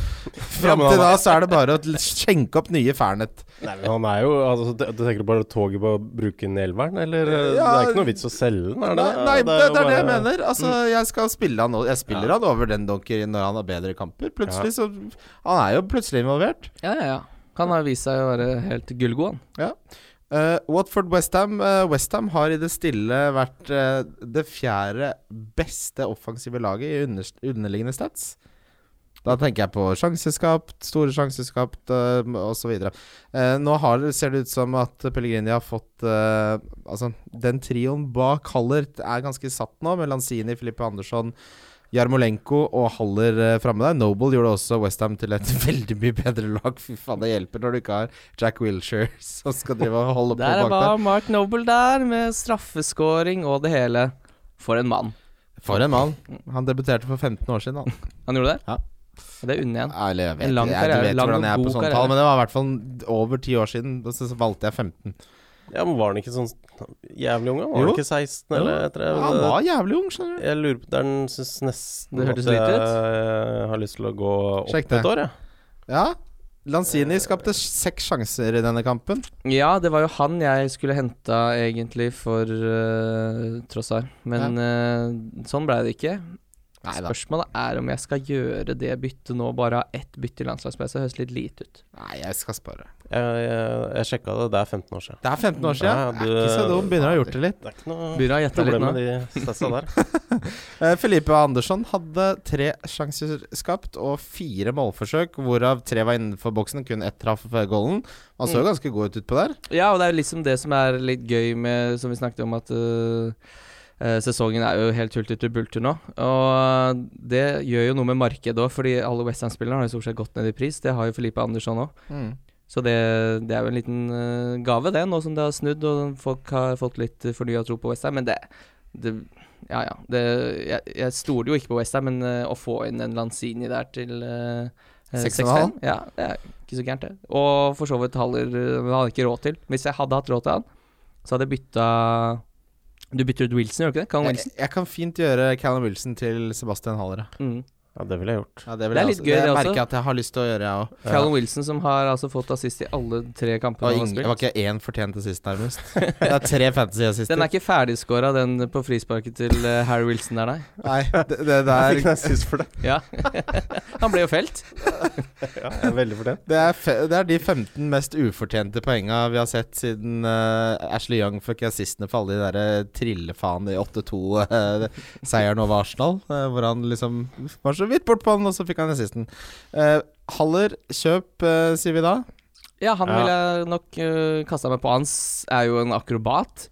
fram til da så er det bare å skjenke opp nye Fernet. Nei, men han er jo altså, Du tenker bare toget på å bruke den i elveren, eller? eh, Ja. det er ikke noe vits å selge den, er det? Nei, nei det, det jo er det jeg bare- mener. Altså, Jeg skal spille han Jeg spiller han over den donker når han har bedre kamper. Plutselig så Han er jo plutselig involvert. ja, ja, ja. Han har vist seg å være helt gullgod, han. Uh, Watford Westham uh, Westham har i det stille vært uh, det fjerde beste offensive laget i under, underliggende stats. Da tenker jeg på sjanseskapt, store sjanseskapt uh, osv. Uh, nå har, ser det ut som at Pellegrini har fått uh, Altså, den trioen bak Hallert er ganske satt nå, med Lanzini, Filippe Andersson, Jarmolenko og Haller uh, framme der. Noble gjorde også Westham til et veldig mye bedre lag. Fy faen, det hjelper når du ikke har Jack Wilshere som skal drive og holde på Der bak der. var Mark Noble der, med straffeskåring og det hele. For en mann. For en mann. Han debuterte for 15 år siden, han. Han gjorde det? Ja. Det unner jeg ham. Jeg vet, En lang jeg, du vet lang hvordan jeg er på sånne tall, men det var i hvert fall over ti år siden. Så valgte jeg 15. Ja, men Var han ikke sånn jævlig ung? Var han ikke 16 eller etter det? Han var jævlig ung, skjønner du. Jeg lurer på Der den syns nesten Det hørtes at ut. jeg har lyst til å gå opp Sjekk det. et år, jeg. Ja. Lanzini skapte seks sjanser i denne kampen. Ja, det var jo han jeg skulle henta egentlig for uh, Trossar. Men eh, sånn ble det ikke. Nei da. Spørsmålet er om jeg skal gjøre det byttet nå, bare ha ett bytte i landslagspause. Høres litt lite ut. Nei, jeg skal spare. Jeg, jeg, jeg sjekka det, det er 15 år siden. Det er 15 år siden. Ja, du- er ikke så dum. Begynner å ha gjort det litt. Det er ikke noe Begynner å gjette litt problem nå. med de stessa der. Eh, Felipe Andersson hadde tre sjanser skapt og fire målforsøk, hvorav tre var innenfor boksen. Kun ett traff golden. Han så jo Mm. ganske god ut utpå der. Ja, og det er liksom det som er litt gøy med Som vi snakket om, at øh, sesongen er jo helt hulter bulter nå. Og det gjør jo noe med markedet òg, fordi alle Westham-spillerne har jo stort sett gått ned i pris. Det har jo Felipe Andersson òg. Så det, det er jo en liten øh, gave, det, nå som det har snudd og folk har fått litt fornya tro på Westham. Men det, det Ja, ja. Det, jeg, jeg stoler jo ikke på Westham, men å få inn en Lanzini der til uh, Eh, Seks og en halv? 6-5. Ja, det er ikke så gærent, det. Og for så vidt Haller eh, hadde ikke råd til. Hvis jeg hadde hatt råd til han, så hadde jeg bytta Du bytter ut Wilson, gjør du ikke det? Callum Jeg, Wilson? jeg kan fint gjøre Callum Wilson til Sebastian Haller. ja. Mm. Ja, det ville jeg gjort. Ja, det, vil Det er jeg litt gøy, det det merker jeg at jeg har lyst til å gjøre, jeg òg. Callum Wilson som har altså fått assist i alle tre kampene han har Det var ikke én fortjent assist, nærmest. Det er tre fantasy-assister. Den er ikke ferdigscora, den på frisparket til eh, Harry Wilson der, nei. Nei, det, det Jeg der fikk en assist for det. Ja. han ble jo felt. Ja, jeg er veldig fortjent. det er, fe det er de 15 mest ufortjente poenga vi har sett siden uh, Ashley Young fikk assistene for alle de derre trillefaen i 8-2-seieren over Arsenal. uh, hvor han liksom var så vidt bort på han, og så fikk han assisten. Uh, Haller, kjøp, uh, sier vi da. Ja, han Ja. ville jeg nok uh, kasta meg på. Hans er jo en akrobat.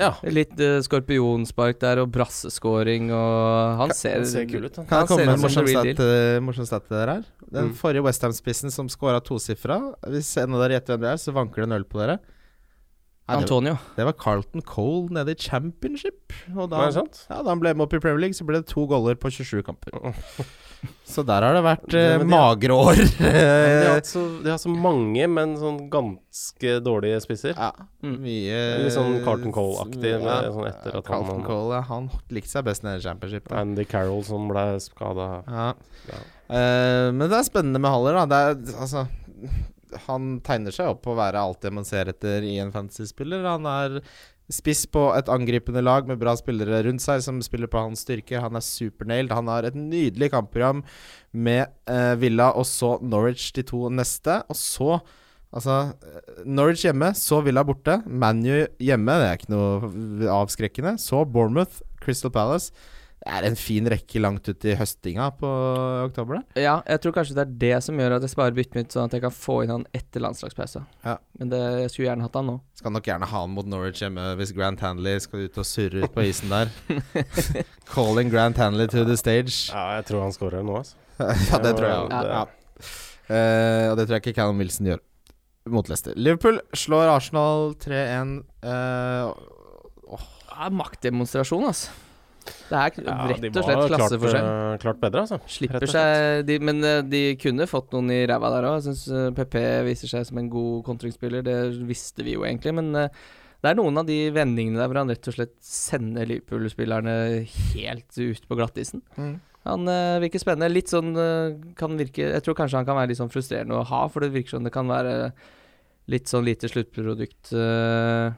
Ja. Litt uh, skorpionspark der og brasseskåring og Han ser, Det ser kul ut. Han. Kan jeg komme med en morsom stat, eh, morsom stat til dere her? Den Mm. forrige Westham-spissen som scora tosifra. Hvis en av dere gjetter hvem det er, så vanker det en øl på dere. Nei, det, Antonio. det var Carlton Cole nede i championship. Og da, det sant? ja, da han ble med opp i Premier League, så ble det to goller på 27 kamper. Så der har det vært eh, de magre år. De har, så, de har så mange, men sånn ganske dårlige spisser. ja, Mm. mye Litt sånn Carlton Cole-aktig, Ja, sånn etter at han- Carlton Cole, ja, han likte seg best nede i championship. Da. Andy Carroll som ble skada. Ja. Ja. Eh, men det er spennende med Haller, da. Det er, altså, han tegner seg opp på å være alt det man ser etter i en fantasy-spiller. Han er spiss på et angripende lag med bra spillere rundt seg som spiller på hans styrke. Han er supernailed. Han har et nydelig kampprogram med eh, Villa og så Norwich de to neste. Og så Altså, eh, Norwich hjemme, så Villa borte. ManU hjemme, det er ikke noe avskrekkende. Så Bournemouth, Crystal Palace. Det er en fin rekke langt ut i høstinga på oktober, da. Ja, jeg tror kanskje det er det som gjør at jeg sparer byttet mitt, sånn at jeg kan få inn han etter landslagspausa. Ja. Men det, jeg skulle gjerne hatt han nå. Skal nok gjerne ha han mot Norwich hjemme hvis Grant Hanley skal ut og surre ut på isen der. Calling Grant Hanley to the stage. Ja, jeg tror han scorer nå, altså. ja, det tror jeg òg. Ja. Ja. Uh, og det tror jeg ikke Callum Wilson gjør mot Leicester. Liverpool slår Arsenal 3-1. eh, Ja, maktdemonstrasjon, altså. Det er rett de og slett var Ja, Klart, var klart bedre, altså. Slipper seg de, Men eh, de kunne fått noen i ræva der òg. Jeg syns PP viser seg som en god kontringsspiller. Det visste vi jo egentlig, men eh, det er noen av de vendingene der hvor han rett og slett sender Liverpool-spillerne helt ut på glattisen. mm. Han eh, virker spennende. Litt sånn eh, kan virke Jeg tror kanskje han kan være litt sånn frustrerende å ha, for det virker som det kan være litt sånn lite sluttprodukt uh,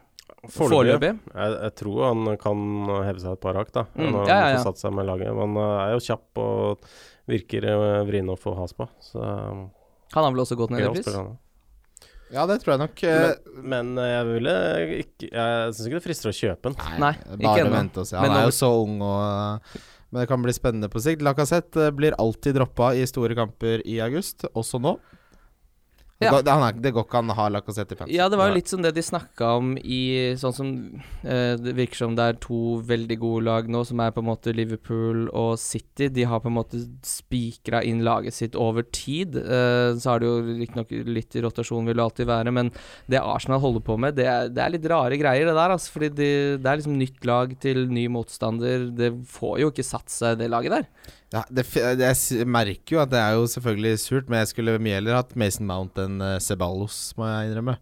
foreløpig. Jeg, jeg tror han kan heve seg et par hakk, da. Mm, Når ja, han ja, ja. får satt seg med laget. Men han er jo kjapp og virker uh, vrien å få has på. Så Han har vel også gått ned i pris? Ja, det tror jeg nok. eh, Men, men jeg ville ikke Jeg syns ikke det frister å kjøpe den. Nei, ikke bare ikke vente og se. Men Han er jo så ung og Men det kan bli spennende på sikt. Lacassette eh, blir alltid droppa i store kamper i august, også nå. Ja. det, han er, det går ikke an å ha Lacassette i fantasy. Ja, det var jo litt som det de snakka om i Sånn som eh, Det virker som det er to veldig gode lag nå, som er på en måte Liverpool og City. De har på en måte spikra inn laget sitt over tid. Eh, så har det jo riktignok litt rotasjon, vil det alltid være, men det Arsenal holder på med, det er, det er litt rare greier, det der. Altså, fordi de, det er liksom nytt lag til ny motstander. Det får jo ikke satt seg, det laget der. Ja, det, det, jeg merker jo at det er jo selvfølgelig surt, men jeg skulle mye heller hatt Mason Mount enn uh, Ceballos, må jeg innrømme.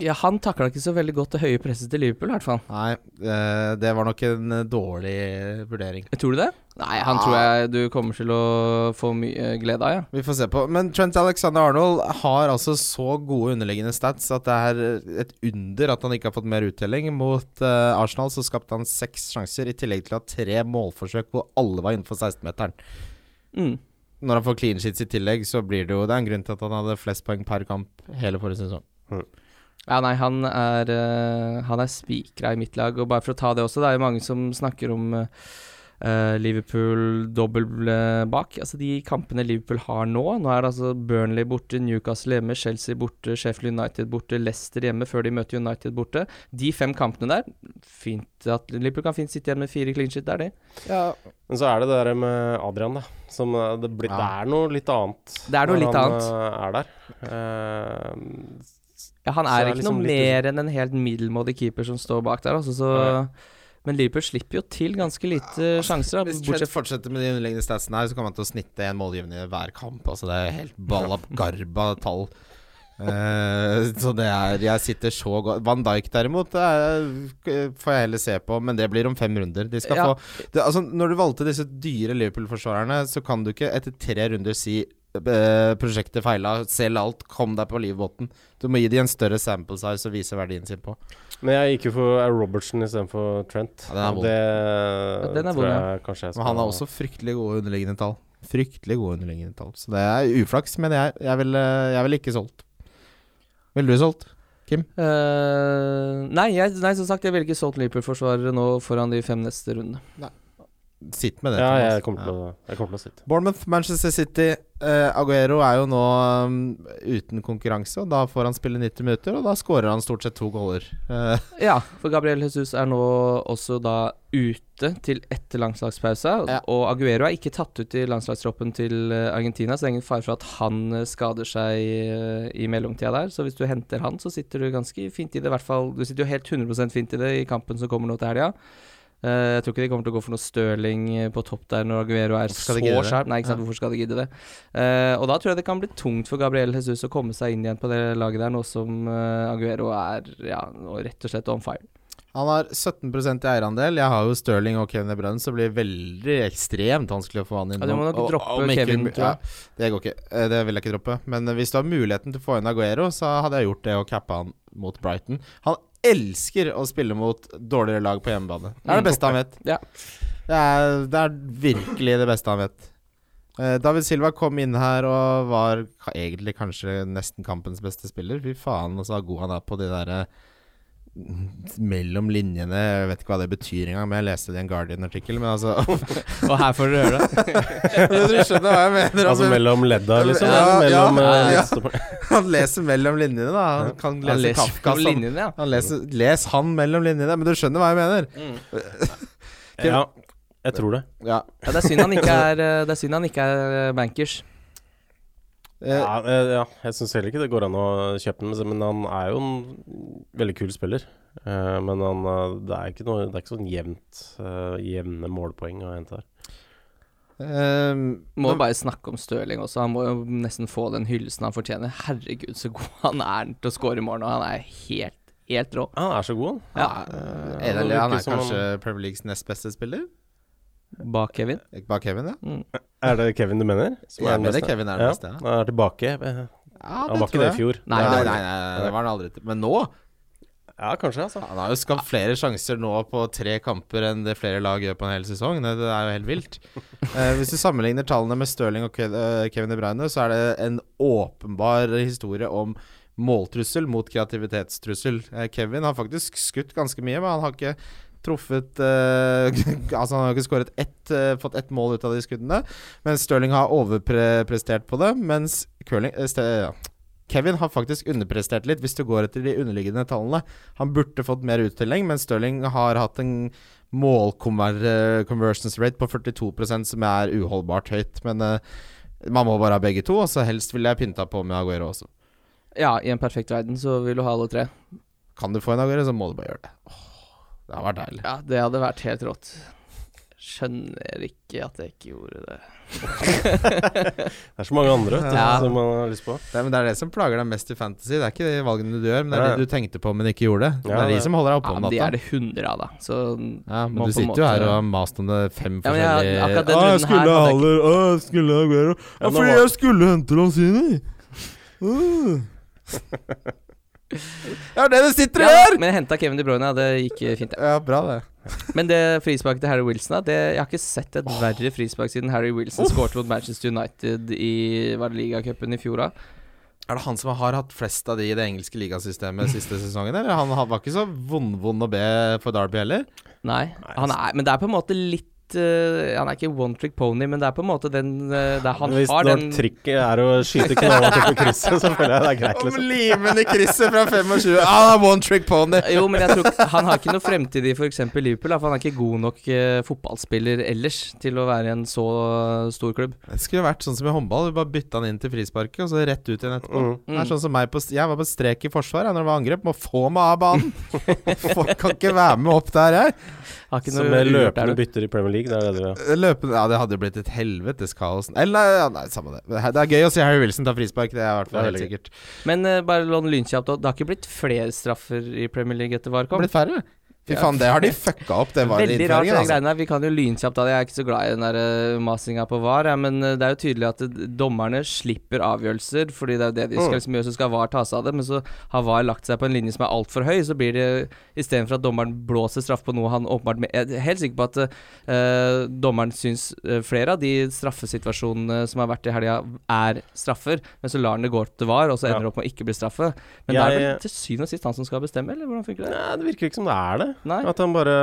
Ja, han takla ikke så veldig godt det høye presset til Liverpool, i hvert fall. Nei, eh, det var nok en eh, dårlig vurdering. Tror du det? Nei, han Ja. tror jeg du kommer til å få mye glede av, ja. Vi får se på. Men Trent Alexander Arnold har altså så gode underliggende stats at det er et under at han ikke har fått mer uttelling. Mot eh, Arsenal så skapte han seks sjanser, i tillegg til å ha tre målforsøk hvor alle var innenfor 16-meteren. Mm. Når han får clean sheets i tillegg, så blir det jo Det er en grunn til at han hadde flest poeng per kamp hele forrige sesong. Ja, nei, han er, uh, han er spikra i mitt lag. Og bare for å ta det også, det er jo mange som snakker om uh, Liverpool dobbel eh, bak. Altså de kampene Liverpool har nå Nå er det altså Burnley borte, Newcastle hjemme, Chelsea borte, Sheffield United borte, Leicester hjemme før de møter United borte. De fem kampene der Fint at Liverpool kan fint sitte igjen med fire clean shit, det er det. Ja, Men så er det det der med Adrian, da. Som eh, det, blir, Ja. det er noe litt annet. Det er noe når litt han, annet. eh, er der. Eh, Ja, han er er ikke liksom noe mer enn en helt middelmådig keeper som står bak der, altså, så ja. Men Liverpool slipper jo til ganske lite sjanser. Da, Hvis Trent fortsetter med de underliggende statsene her, så kommer han til å snitte en målgivende i hver kamp. Altså Det er helt balla garba tall. uh, så det er Jeg sitter så godt Van Dijk derimot det er, får jeg heller se på, men det blir om fem runder. De skal Ja. få det, Altså Når du valgte disse dyre Liverpool-forsvarerne, så kan du ikke etter tre runder si prosjektet feila, selg alt, kom deg på livbåten. Du må gi dem en større sample size og vise verdien sin på. Men jeg gikk jo for Al Robertson istedenfor Trent. Ja, den er vond. det den er tror vond, ja. jeg kanskje jeg Men han har også fryktelig gode underliggende tall. Fryktelig gode underliggende tall. Så det er uflaks, men jeg, jeg vil, eh, jeg vil ikke solgt. Ville du solgt? Eh, nei, jeg, nei, som sagt, jeg ville ikke solgt Liverpool-forsvarere nå foran de fem neste rundene. Sitt med det. Ja, jeg kommer til å, jeg kommer til å sitte. Bournemouth, Manchester City. eh, Aguero er jo nå um, uten konkurranse, og da får han spille 90 minutter, og da skårer han stort sett to goller. Eh, Ja, for Gabriel Jesus er nå også da ute til etter landslagspausa. Ja. Og Aguero er ikke tatt ut i landslagstroppen til eh, Argentina, så det er ingen fare for at han eh, skader seg eh, i mellomtida der. Så hvis du henter han, så sitter du ganske fint i det. I hvert fall, du sitter jo helt 100% fint i det i kampen som kommer nå til helga. Eh, jeg tror ikke de kommer til å gå for noe Stirling eh, på topp der når Aguero er så sharp. Nei, ikke sant, Ja. hvorfor skal de gidde det? Uh, og da tror jeg det kan bli tungt for Gabriel Jesus å komme seg inn igjen på det laget der, nå som uh, Aguero er ja, rett og slett on fire. han har 17% i eierandel. Jeg har jo Stirling og Kevin De Bruyne, så det blir veldig ekstremt vanskelig å få han inn. Ja, du må nok droppe og, og Kevin. Ja, det går ikke. Det vil jeg ikke droppe. Men hvis du har muligheten til å få inn Aguero, så hadde jeg gjort det og cappa han mot Brighton. Han elsker å spille mot dårligere lag på hjemmebane. Det er det Mm. beste han vet. Ja. Det er, det er virkelig det beste han vet. Eh, David Silva kom inn her og var egentlig kanskje nesten kampens beste spiller. Fy faen, så god han er på de derre mm, mellom linjene. Jeg vet ikke hva det betyr engang, men jeg leste det i en Guardian-artikkel. Men altså Og her får dere høre det. du skjønner hva jeg mener? Altså mellom ledda, liksom? Ja, mellom, ja, eh, ja. Han leser mellom linjene, da. Han kan Han leser Kafka som linjene, ja. han leser, Les han mellom linjene, men du skjønner hva jeg mener? Ja, jeg tror det. Ja. ja. Det er synd han ikke er, eh, det er, synd han ikke er eh, bankers. Eh, Ja, eh, ja jeg syns heller ikke det går an å kjøpe den, men han er jo en veldig kul spiller. Eh, men han, det er ikke noe Det er ikke sånn jevnt jevne målpoeng å hente her. Um, Må bare snakke om Stirling også. Han må jo nesten få den hyllesten han fortjener. Herregud, så god han er til å score i morgen, og han er helt, helt rå. Han er så god, han. Ja, Ja, Edel, han er kanskje Premier Leagues nest beste spiller? Bak Kevin. Bak Kevin, ja? Mm. Er det Kevin du mener? som Jeg er mener beste? Kevin er den beste, ja. Han er tilbake. Eh, Ja, Han var ikke det i fjor. Nei, Nei, det nei, var nei, det nei, det var han aldri. Men nå Ja, kanskje, altså. Han har jo skapt flere sjanser nå på tre kamper enn det flere lag gjør på en hel sesong. Det, det er jo helt vilt. Eh, hvis du sammenligner tallene med Stirling og eh, Kevin De Bruyne, så er det en åpenbar historie om måltrussel mot kreativitetstrussel. Eh, Kevin har faktisk skutt ganske mye, men han har ikke truffet uh, Altså Han har ikke skåret ett, uh, fått ett mål ut av de skuddene. Mens Stirling har overprestert på det, mens Curling, uh. Kevin har faktisk underprestert litt, hvis du går etter de underliggende tallene. Han burde fått mer uttelling, men Stirling har hatt en mål-conversions rate på 42% som er uholdbart høyt. Men man må bare ha begge to, og så helst ville jeg pynta på med Aguero også. Ja, i en perfekt verden så vil du ha alle tre. Kan du få en Aguero, så må du bare gjøre det. Åh, det hadde vært deilig. Ja, det hadde vært helt rått. Skjønner ikke at jeg ikke gjorde det. Det er så mange andre vet du, Ja. som man har lyst på. Det men det er det som plager deg mest i Fantasy. Det er ikke de valgene du gjør, men det er Ja. de du tenkte på, men ikke gjorde. det Ja, er de som holder deg oppe Ja, om Ja, de er det 100 av, da. Så Ja, men du sitter jo her og har mast om det fem Ja, forskjellige ja, den Å, jeg skulle ha jeg Haller, å, jeg skulle ha Aguero Ja, fordi jeg skulle hente Lanzini! Uh. Ja, det er det du sitter og ja, gjør! Men jeg henta Kevin De Bruyne, det gikk eh, fint. Ja, bra det. Men det frisparket til Harry Wilson, da, det, jeg har ikke sett et verre frispark siden Harry Wilson skåret mot Manchester United i Var det ligacupen i fjor, da? Er det han som har hatt flest av de i det engelske ligasystemet siste sesongen? Eller han var ikke så vond-vond å be for Derby heller? Nei. Han er, men det er på en måte litt eh, Han er ikke one trick pony, men det er på en måte den eh, Der han Hvis har når Hvis trikket er å skyte knallhardt på krysset, så føler jeg det er greit, Om liksom. limen i krysset fra 25 Ah, one trick pony! Jo, men jeg tror han har ikke noe fremtid i f.eks. Liverpool. For han er ikke god nok uh, fotballspiller ellers til å være i en så stor klubb. Det skulle vært sånn som i håndball. Du bare bytta han inn til frisparket, og så rett ut igjen etterpå. Mm. Det er sånn som meg på Jeg var på strek i forsvar jeg, når det var angrep. Må få meg av banen! Folk kan ikke være med opp der, jeg. Som med løpende du. bytter i Premier League. Det er det du gjør. Løpende Ja, det hadde blitt et helvetes kaos. Eller ja, nei, samme det. Det er gøy å se Harry Wilson ta frispark, det er i hvert er fall helt sikkert. Men uh, bare lån lynkjapt, det har ikke blitt flere straffer i Premier League etter VAR kom? Blitt færre? Fy faen, det har de fucka opp, det var Veldig rart, altså. greiene. Vi kan jo lynkjapt da. Jeg er ikke så glad i den der uh, masinga på VAR, ja, men eh, det er jo tydelig at eh, dommerne slipper avgjørelser, fordi det er jo det de skal Mm. liksom gjøre, så skal VAR ta seg av det. Men så har VAR lagt seg på en linje som er altfor høy, så blir det istedenfor at dommeren blåser straff på noe han åpenbart med, Jeg er helt sikker på at dommeren syns flere av de straffesituasjonene som har vært i helga, er straffer, men så lar han det gå til VAR, og så ender det Ja. opp med å ikke bli straffe. Men det er vel til syvende og sist han som skal bestemme, eller hvordan funker det? Nei, det virker ikke som det er det. Nei? At han bare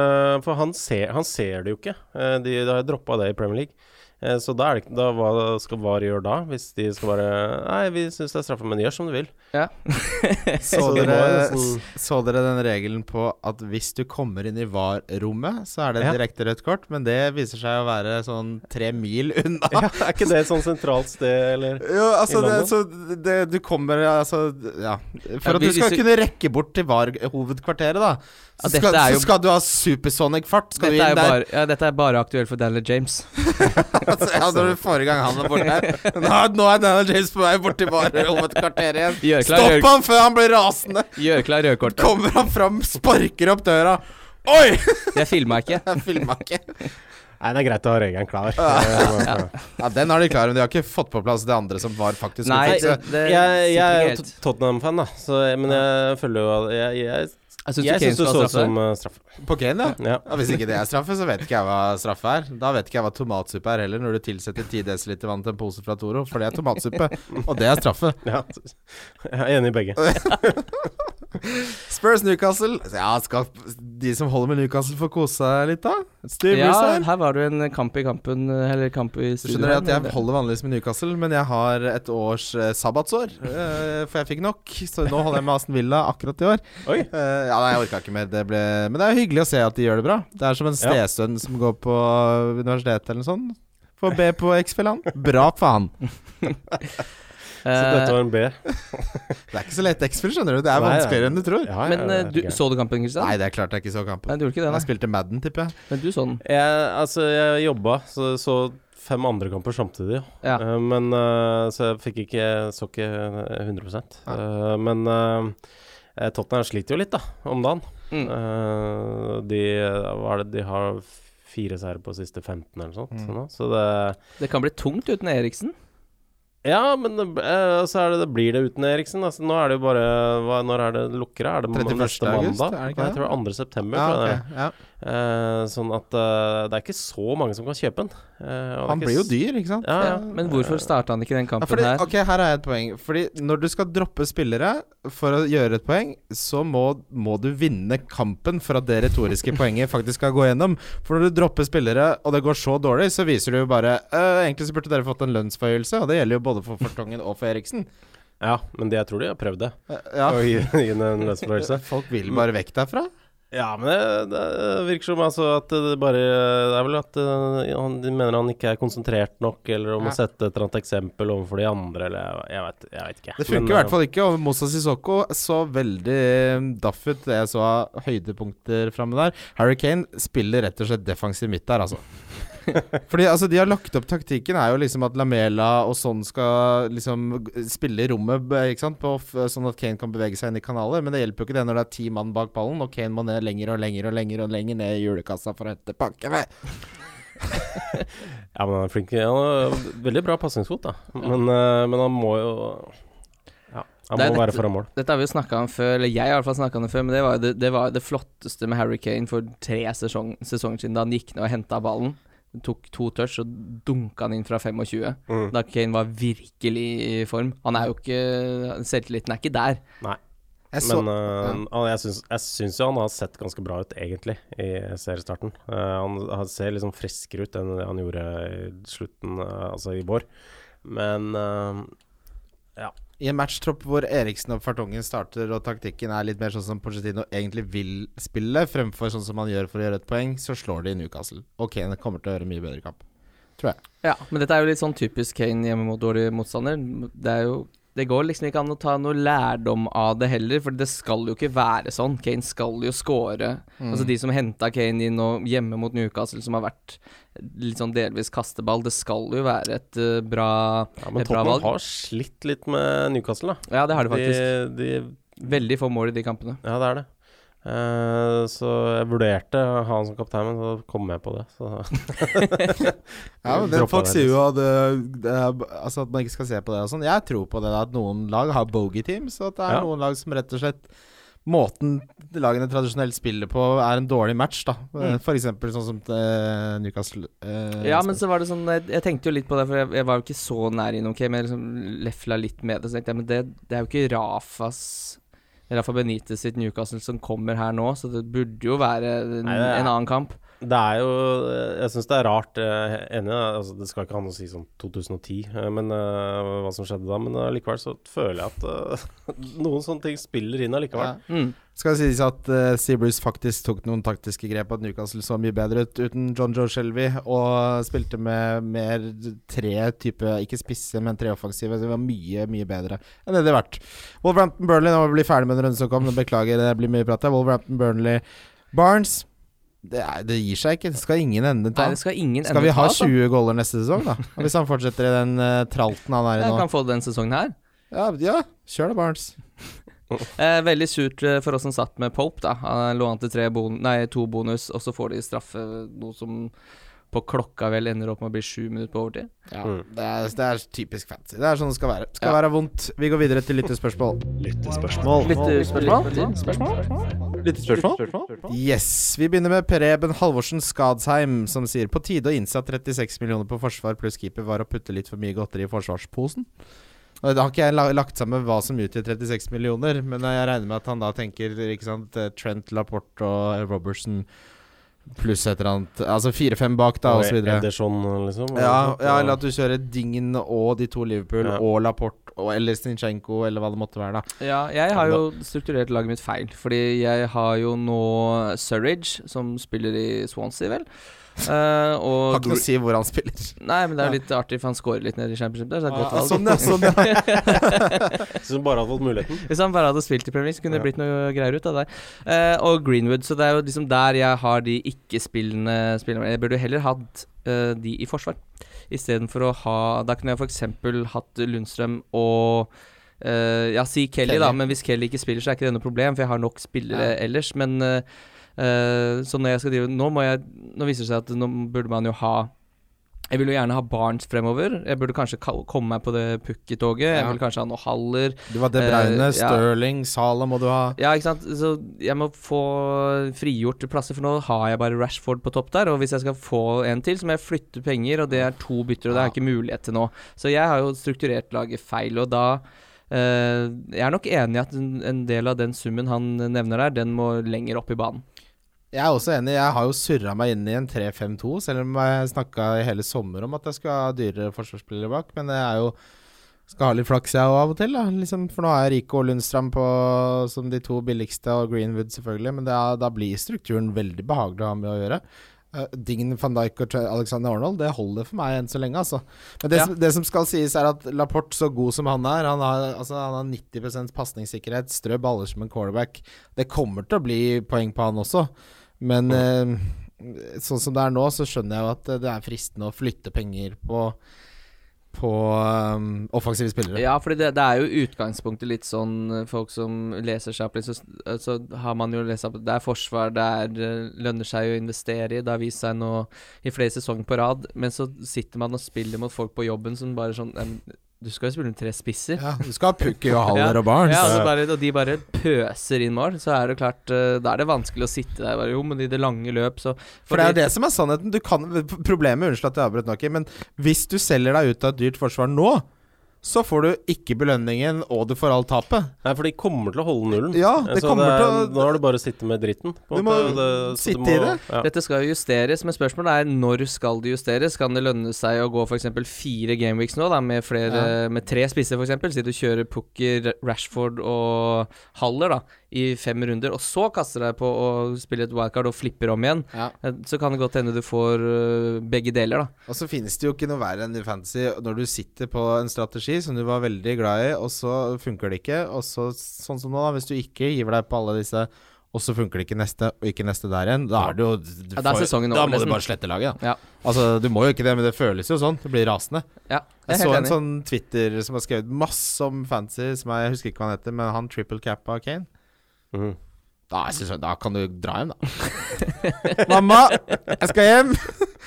For han ser, han ser det jo ikke. Eh, De, de har droppa det i Premier League. Eh, Så da, er det, da hva skal VAR gjøre da? Hvis de skal bare Nei, vi syns det er straffe, men gjør som du vil. Ja. Så Så dere, nesten- så dere den regelen på at hvis du kommer inn i VAR-rommet, så er det Ja. direkte rødt kort, men det viser seg å være sånn tre mil unna. Ja, er ikke det et sånn sentralt sted, eller? Jo, altså, det, så det, du kommer Altså, ja. For Ja, at du skal du- kunne rekke bort til VAR-hovedkvarteret, da, så, Ja, dette skal, er jo- så skal du ha supersonic fart. Skal Dette du inn der? bare, ja, dette er bare aktuelt for Daniel James. altså, ja, når du forrige gang han var borte Nå, nå er Daniel James på vei bort om et kvarter igjen. Gjør klar, Stopp gjør, han før han blir rasende! gjør klar rødkort. Kommer han fram, sparker opp døra. Oi! Jeg filma ikke. Jeg filma ikke. Nei, det er greit å ha regelen klar. Ja. Ja, Den har de klar, men de har ikke fått på plass det andre som var faktisk Nei, det, det Jeg, jeg er Tottenham-fan, da, så, men jeg følger jo Jeg, jeg, Jeg syns det så ut som uh, straffe. På Kane, ja. Ja. ja. Hvis ikke det er straffe, så vet ikke jeg hva straffe er. Da vet ikke jeg hva tomatsuppe er heller, når du tilsetter 10 dl vann til en pose fra Toro, for det er tomatsuppe. og det er straffe. ja. Jeg er enig i begge. Spurs Newcastle. Ja, skal de som holder med Newcastle få kose seg litt, da? Styr Ja, Bruce her. her var det jo en kamp i kampen, eller kamp i studio. skjønner at jeg holder vanligvis med Newcastle, men jeg har et års eh, sabbatsår. eh, for jeg fikk nok, så nå holder jeg med Aston Villa akkurat i år. Oi. Eh, ja, nei, jeg orka ikke mer. Det ble, men det er jo hyggelig å se at de gjør det bra. Det er som en Ja. som går på universitetet eller noe sånt. Får B på X-Fill, Bra faen. Så dette Eh, var en B. Det er ikke så lett X-spill, skjønner du. Det er Nei, vanskeligere enn du tror. Ja, men ja, Men ja, du, så du kampen, Kristian? Nei, det er klart jeg ikke så kampen. Nei, du ikke det, Jeg spilte Madden, tipper jeg. Men du så den. Jeg, altså, jeg jobba, så jeg så fem andre kamper samtidig. Ja. Uh, men uh, Så jeg fikk ikke Så ikke 100 uh, Men eh, Tottenham sliter jo litt, da, om dagen. Mm. Eh, de, hva er det, de har fire seire på siste 15 eller noe sånt. Mm. Så det Det kan bli tungt uten Eriksen. Ja, men eh, så er det, det blir det uten Eriksen. Altså, nå er det jo bare hva, Når er det lukker? Er det 31. neste august, mandag? er det ikke det? jeg tror det er 2. september. Ja, tror jeg det er. ok, ja. Eh, sånn at uh, det er ikke så mange som kan kjøpe den. Eh, er Han blir jo dyr, ikke sant? Ja, Ja, men hvorfor starta han ikke den Ja, kampen fordi, her? ok, her er et poeng. Fordi når du skal droppe spillere for å gjøre et poeng, så må, må du vinne kampen for at det retoriske poenget faktisk skal gå gjennom. For når du dropper spillere, og det går så dårlig, så viser du jo bare «Øh, Egentlig så burde dere fått en lønnsforhøyelse, og det gjelder jo både for Fortongen og for Eriksen. Ja, men det, jeg tror de har prøvd det. Ja, Å gi, gi en lønnsforhøyelse. folk vil bare vekk derfra. Ja, men det, det virker som altså at det bare Det er vel at eh, han, de mener han ikke er konsentrert nok, eller om Ja. å sette et eller annet eksempel overfor de andre, eller jeg, jeg, vet, jeg vet ikke. Det funker i hvert fall ikke. Og Moussa Sissoko så veldig eh, daff ut, jeg så høydepunkter framme der. Harry Kane spiller rett og slett defensiv midt der, altså. Fordi altså De har lagt opp taktikken er jo liksom at Lamela og sånn skal liksom spille i rommet, ikke sant på, sånn at Kane kan bevege seg inn i kanaler. Men det hjelper jo ikke det når det er ti mann bak ballen, og Kane må ned lenger og lenger og lenger og lenger ned i julekassa for å hente pakkene. Ja, men han er flink. Han har veldig bra pasningsfot, da. Men, eh, men han må jo Ja, han Det må være foran mål. Dette har vi jo snakka om før, eller jeg har i hvert fall snakka om det før, men det var jo det, det, var det flotteste med Harry Kane for tre sesong, sesonger siden, da han gikk ned og henta ballen. Tok to touch og dunka han inn fra 25. Mm. Da Kane var virkelig i form. Han er jo ikke Selvtilliten er ikke der. Nei. Jeg så, Men uh, ja. jeg syns- jo han har sett ganske bra ut, egentlig, i seriestarten. Uh, han, han ser liksom friskere ut enn han gjorde i slutten, uh, altså i vår. Men eh, I en matchtropp hvor Eriksen og Fartongen starter, og taktikken er litt mer sånn som Pochettino egentlig vil spille, fremfor sånn som han gjør for å gjøre et poeng, så slår de Newcastle. Og Kane kommer til å gjøre mye bedre kamp. Tror jeg. Ja, men dette er jo litt sånn typisk Kane hjemme mot dårlig motstander. Det er jo Det går liksom ikke an å ta noe lærdom av det heller, for det skal jo ikke være sånn. Kane skal jo score. Mm. Altså De som henta Kane inn og hjemme mot Newcastle, som har vært litt sånn delvis kasteball, det skal jo være et uh, bra ja, men Tottenham har slitt litt med Newcastle, da. Ja, det har de faktisk. De, de, Veldig få mål i de kampene. ja, det er det. Eh, så jeg vurderte å ha han som kaptein, men så kom jeg på det. Så Ja, men det, folk sier jo at, det, det, er- altså at man ikke skal se på det og sånn. Jeg tror på det da, at noen lag har bogey-teams, og at det er Ja. noen lag som rett og slett Måten lagene tradisjonelt spiller på, er en dårlig match, da. Mm. For eksempel sånn som eh, Newcastle. uh, Ja, men så var det sånn Jeg, jeg tenkte jo litt på det, for jeg, jeg var jo ikke så nær innom Kane, men jeg liksom lefla litt med det. Så tenkte jeg, men det, det er jo ikke Rafas Rafa Benitez sitt Newcastle som kommer her nå, så det burde jo være en, Nei, det en annen kamp. Det er jo Jeg syns det er rart. Er enig, altså, det skal ikke ha noe å si sånn 2010, eh, men uh, hva som skjedde da. Men allikevel så føler jeg at uh, noen sånne ting spiller inn allikevel. Ja. Mm. Skal det sies at uh, Seabreeze faktisk tok noen taktiske grep, at Newcastle så mye bedre ut uten John Joe Shelby, og spilte med mer tre type Ikke spisse, men tre offensive. Det var mye, mye bedre enn det det har vært. Wolverhampton Burnley, nå må vi bli ferdig med den runden som kom. Beklager, det blir mye prat. Wolverhampton Burnley Barnes. Det, er, det gir seg ikke. Det skal ingen ende ta. Nei, det skal ingen Skal vi ende ha ta, altså. 20 goller neste sesong, da? Hvis han fortsetter i den uh, tralten han er i nå? kan få den sesongen her. Ja, ja, kjør da, Barnes. Eh, veldig surt eh, for oss som satt med Pope, da. Han lå an til tre bon nei, to bonus, og så får de straffe, noe som på klokka vel ender opp med å bli sju minutter på overtid. Ja, Mm. det, er, det er typisk fancy. Det er sånn det skal være. Skal Ja. være vondt. Vi går videre til lyttespørsmål. Yes. Vi begynner med Preben Halvorsen Skadsheim, som sier på tide å innse at 36 millioner på forsvar pluss keeper var å putte litt for mye godteri i forsvarsposen. Og Da har ikke jeg lagt sammen hva som utgjør 36 millioner, men jeg regner med at han da tenker ikke sant, Trent, Laporte og Robertson pluss et eller annet Altså fire-fem bak, da, osv. Ederson, liksom. Ja, ja, eller at du kjører Dingen og de to Liverpool Ja. og Laporte og eller Stinchenko, eller hva det måtte være, da. Ja, jeg har jo strukturert laget mitt feil, fordi jeg har jo nå Surridge, som spiller i Swansea, vel. Eh, og Har ikke noe å si hvor han spiller. Nei, men det er litt artig, for han scorer litt nede i championship der, så det er et godt valg. sånn, ja, sånn, ja. Hvis han bare hadde fått muligheten. Hvis han bare hadde spilt i Premier League, så kunne det blitt noe greier ut av det. Uh, og Greenwood, så det er jo liksom der jeg har de ikke-spillende spillerne. Jeg burde heller hatt uh, de i forsvar, istedenfor å ha Da kunne jeg f.eks. hatt Lundstrøm og uh, Ja, si Kelly, da, men hvis Kelly ikke spiller, så er ikke det noe problem, for jeg har nok spillere Ja. ellers. Men eh, eh, så når jeg skal drive Nå må jeg Nå viser det seg at nå burde man jo ha jeg vil jo gjerne ha barns fremover. Jeg burde kanskje ka- komme meg på det Pukki-toget. Jeg vil kanskje ha noe Haller. Du var De Bruyne, Eh, ja. Stirling, Salah må du ha. Ja, ikke sant. Så jeg må få frigjort plasser, for nå har jeg bare Rashford på topp der. Og hvis jeg skal få en til, så må jeg flytte penger, og det er to bytter, og det har jeg ikke mulighet til nå. Så jeg har jo strukturert laget feil, og da eh, Jeg er nok enig i at en, en del av den summen han nevner der, den må lenger opp i banen. Jeg er også enig. Jeg har jo surra meg inn i en 3-5-2, selv om jeg snakka i hele sommer om at jeg skal ha dyrere forsvarsspillere bak. Men jeg er jo skal ha litt flaks, jeg òg, av og til. da liksom, For nå jeg Rico og Lundstrand på som de to billigste, og Greenwood selvfølgelig. Men det er, da blir strukturen veldig behagelig å ha med å gjøre. Uh, Dign van Dijk og Alexander Arnold, det holder for meg enn så lenge, altså. Men det, Ja. som, det som skal sies, er at Laporte, så god som han er, han har, altså, han har 90 pasningssikkerhet, strø baller som en quarterback. Det kommer til å bli poeng på han også. Men eh, sånn som det er nå, så skjønner jeg jo at eh, det er fristende å flytte penger på På um, offensive spillere. Ja, for det, det er jo utgangspunktet litt sånn eh, folk som leser litt, så, så har man jo lest opp Det er forsvar, det lønner seg å investere i. Det har vist seg nå i flere sesonger på rad. Men så sitter man og spiller mot folk på jobben som bare sånn "Nei, men Du skal jo spille med tre spisser. Ja, du skal ha Pukki og Haller og Barnes. Ja, altså bare, og de bare pøser inn mål. Så er det klart eh, Da er det vanskelig å sitte der bare Jo, men i det lange løp, så For det er jo det som er sannheten. Du kan, problemet Unnskyld at jeg avbrøt noe, men hvis du selger deg ut av et dyrt forsvar nå, så får du ikke belønningen, og du får alt tapet. Nei, for de kommer til å holde nullen. Ja, det Så kommer er- til å- Nå har du bare å sitte med dritten. på Du må måte. Det- sitte du i det. Ja. Dette skal jo justeres, men spørsmålet er når skal det justeres? Kan det lønne seg å gå f.eks. fire gameweeks nå, da, med, flere, med tre spisser f.eks.? Si du kjører Pooker, Rashford og Haller da, i fem runder, og så kaster deg på å spille et wildcard og flipper om igjen. Ja. Eh, Så kan det godt hende du får øh, begge deler, da. Og så finnes det jo ikke noe verre enn i fantasy når du sitter på en strategi som du var veldig glad i, og så funker det ikke. Og så, sånn som nå, da, hvis du ikke giver deg på alle disse, og så funker det ikke neste, og ikke neste der igjen, da det jo du Ja, får- over, Da må må du bare slette laget, da. Ja. Altså, du må jo ikke det, men det føles jo sånn. Du blir rasende. Ja, Jeg jeg så en sånn Twitter som har skrevet masse om fantasy, som jeg, jeg husker ikke hva han heter, men han triple cappa Kane. Mhm. Da, jeg, da kan du dra hjem, da. Mamma, jeg skal hjem!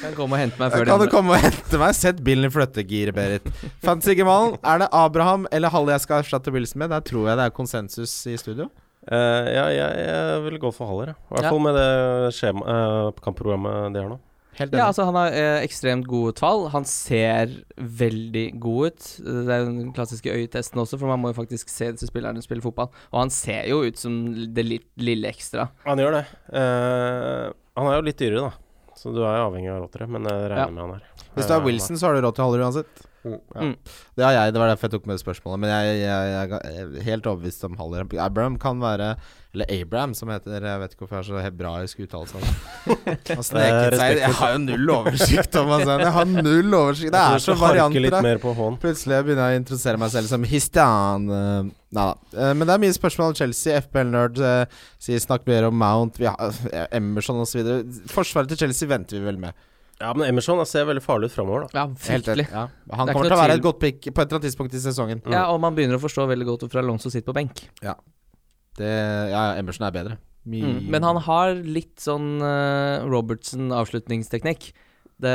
Kan komme og hente meg før Kan du komme og hente meg? Sett bilen i flyttegiret, Berit. Fantasy-gemalen, er det Abraham eller Halle jeg skal erstatte Wilson med? Der tror jeg det er konsensus i studio. Uh, ja, jeg, jeg vil gå for Haller. I hvert Ja. fall med det skjema, uh, kampprogrammet de har nå. Helt Ja, altså Han har eh, ekstremt gode tall. Han ser veldig god ut. Det er jo den klassiske øyetesten også, for man må jo faktisk se disse spillerne spille fotball. Og han ser jo ut som det litt, lille ekstra. Han gjør det. Eh, han er jo litt dyrere, da. Så du er jo avhengig av råtere, men jeg regner Ja. med han her. Hvis du er Wilson, så har du råd til Haller uansett. Ja. Mm. Det har jeg, det var derfor jeg tok med spørsmålet. Men jeg, jeg, jeg er helt overbevist om Haller. Abraham kan være Eller Abraham, som heter Jeg vet ikke hvorfor jeg har så hebraisk uttalelse av det. Han sneket seg Jeg har jo null oversikt Thomas. Jeg har null oversikt. Det er så varianter. Plutselig begynner jeg å interessere meg selv som histan. Uh, Nei da. Eh, men det er mye spørsmål om Chelsea. FPL-nerd uh, sier snakk mer om Mount, vi har, Emerson osv. Forsvaret til Chelsea venter vi vel med. Ja, men Emerson han ser veldig farlig ut framover, da. Ja, fryktelig. Ja. Han er kommer til å være et godt pick på et eller annet tidspunkt i sesongen. Ja, og man begynner å forstå veldig godt hvorfor Alonso sitter på benk. Det, ja, Emerson er bedre. Mm. Men han har litt sånn uh, Robertson-avslutningsteknikk. Det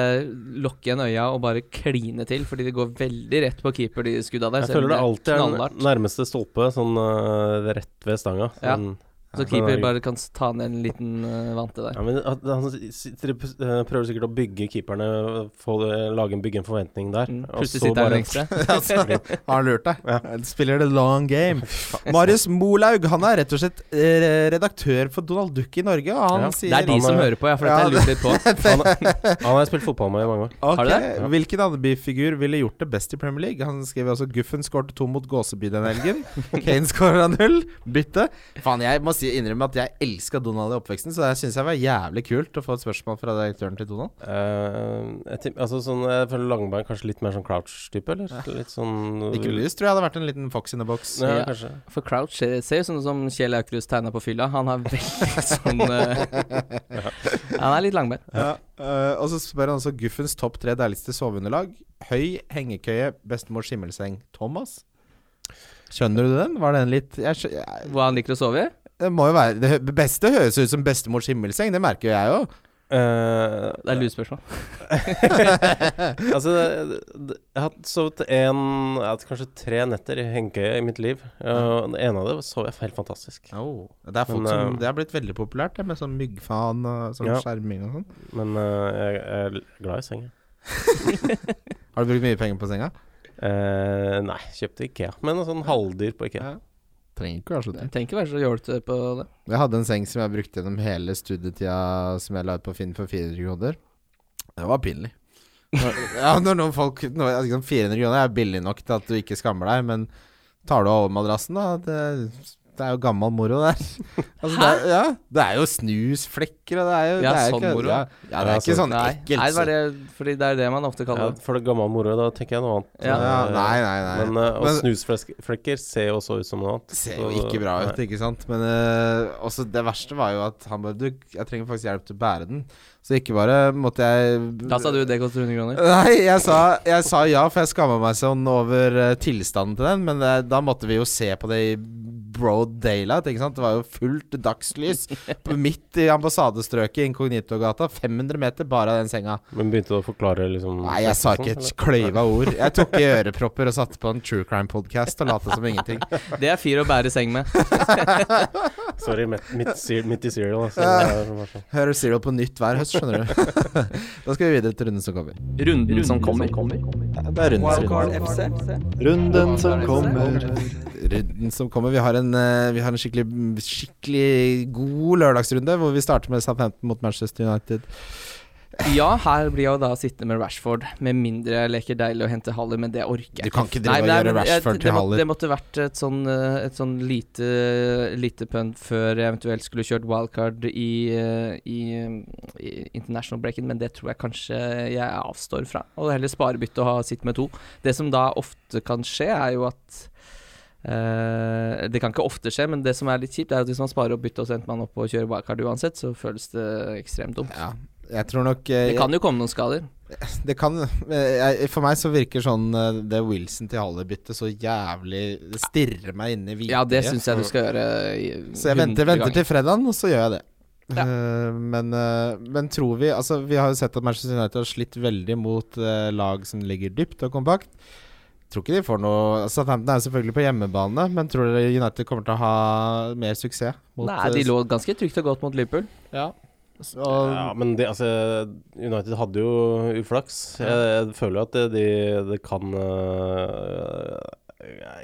Lokke igjen øya og bare kline til, fordi det går veldig rett på keeper, de skudda der. Jeg føler det alltid er den nærmeste stolpe, sånn uh, rett ved stanga. Ja. Så keeper er- bare kan ta ned en liten uh, vante der. ja, men at- Han sitter, eh, prøver sikkert å bygge keeperne, få det, lage en, bygge en forventning der. Mm. og Plutselig så sitter han bare- ekstra. altså, har han lurt deg? Ja. Spiller the long game. Marius Molaug han er rett og slett eh, redaktør for Donald Duck i Norge. Og han Ja. sier Det er de Han som er- hører på, ja, for dette Ja, jeg lurt litt på. Han, han har jeg spilt fotball med i mange år. Okay. Har du det? Ja. Hvilken Andeby-figur ville gjort det best i Premier League? Han skriver altså Guffen skårte to mot Gåseby den helgen. Kane skåra null. Bytte. Faen, jeg må si, innrømme at jeg elska Donald i oppveksten, så det syns jeg var jævlig kult å få et spørsmål fra direktøren til Donald. Uh, jeg, tipp- altså, sånn, jeg føler Langbein kanskje litt mer sånn crouch-type, eller? Litt sånn Ikke lyst, tror jeg hadde vært en liten fox in the box. Ja, Ja. kanskje. For Crouch ser ser jo sånn som Kjell Aukrust tegna på fylla. Han har veldig sånn uh, Han er litt langbein. Ja, Uh, og så spør han også Guffens topp tre deiligste soveunderlag. Høy, hengekøye, bestemors skimmelseng. Thomas? Skjønner du den? Var den litt jeg, jeg, Hvor han liker å sove? Det må jo være Det beste høres ut som bestemors himmelseng, det merker jo jeg jo. Uh, Det er lurespørsmål. altså, jeg har sovet en Jeg kanskje tre netter i hengekøye i mitt liv. Uh, det ene av det sov jeg helt fantastisk. Oh, det er folk Men, som øh, Det har blitt veldig populært, det med sånn myggfan og sånn Ja. skjerming og sånn. Men uh, jeg, jeg er glad i senga. Har du brukt mye penger på senga? Uh, nei, kjøpte Ikea. Men en sånn halvdyr på Ikea. Ja. Trenger ikke være så Jeg dyrt. trenger ikke være så jålete på det. Jeg hadde en seng som jeg brukte gjennom hele studietida, som jeg la ut på Finn for 400 kroner. Det var pinlig. Når, ja, når noen folk når, liksom 400 kroner er billig nok til at du ikke skammer deg, men tar du av madrassen, da? Det, det er jo gammel moro der. Altså, det, er, ja, det er jo snusflekker, og det er jo Ja, det er sånn ikke, moro. Ja, ja, det er Ja, ikke så- sånn Nei, ekkelt. nei, det var det, fordi det er det man ofte Ja, kaller det. for det gammel moro, da tenker jeg noe annet. Ja. Ja, Eh, nei, nei, nei. Men, uh, og Men- snusflekker ser jo også ut som noe annet. Det ser jo Så- ikke bra ut, nei. ikke sant. Men øh, også det verste var jo at han bare Du, jeg trenger faktisk hjelp til å bære den. Så ikke bare måtte jeg Da sa du det koster 100 kroner. Nei, jeg sa, jeg sa ja, for jeg skamma meg sånn over eh, tilstanden til den. Men det, da måtte vi jo se på det i broad daylight. Ikke sant? Det var jo fullt dagslys midt i ambassadestrøket i Inkognitogata. 500 meter bare av den senga. Men begynte du å forklare liksom Nei, jeg sa ikke et kløyva ord. Jeg tok i ørepropper og satte på en true crime-podkast og lot som ingenting. Det er fyr å bære seng med. Sorry, midt, i serial. Altså. Sånn. Hører serial på nytt hver høst, skjønner du. da skal vi videre til runden som kommer. Runden som kommer. Det er runden som kommer. Runden som kommer. Runden som kommer. Vi har en, eh, vi har en skikkelig, skikkelig god lørdagsrunde, hvor vi starter med Southampton mot Manchester United. Ja, her blir jeg jo da sittende med Rashford, med mindre jeg leker deilig å hente Haller, men det orker jeg Du kan ikke drive og gjøre Rashford til Haller. Det måtte vært et sånn, eh, et sånn lite, lite pønt før jeg eventuelt skulle kjørt wildcard i, eh, i, i international breaken, men det tror jeg kanskje jeg avstår fra. Og heller sparebytte og ha sitt med to. Det som da ofte kan skje, er jo at eh, det kan ikke ofte skje, men det som er litt kjipt, er at hvis man sparer opp bytte og sender man opp og kjører wildcard uansett, så føles det ekstremt dumt. Ja, jeg tror nok uh, Det kan jo komme noen skader. Det kan eh, jeg, For meg så virker sånn det Wilson til Haller-byttet så jævlig Det stirrer meg inn i hvite. Ja, det syns jeg du skal gjøre. Så jeg venter, venter til fredagen, og så gjør jeg det. Ja. Uh, men, uh, men tror vi Altså, vi har jo sett at Manchester United har slitt veldig mot uh, lag som ligger dypt og kompakt. Tror ikke de får noe Southampton er selvfølgelig på hjemmebane, men tror dere United kommer til å ha mer suksess? Mot, Nei, de eh, lå ganske trygt og godt mot Liverpool. Ja. Så, Ja, men de, altså, United hadde jo uflaks. Jeg, jeg føler jo at det, de, de kan uh,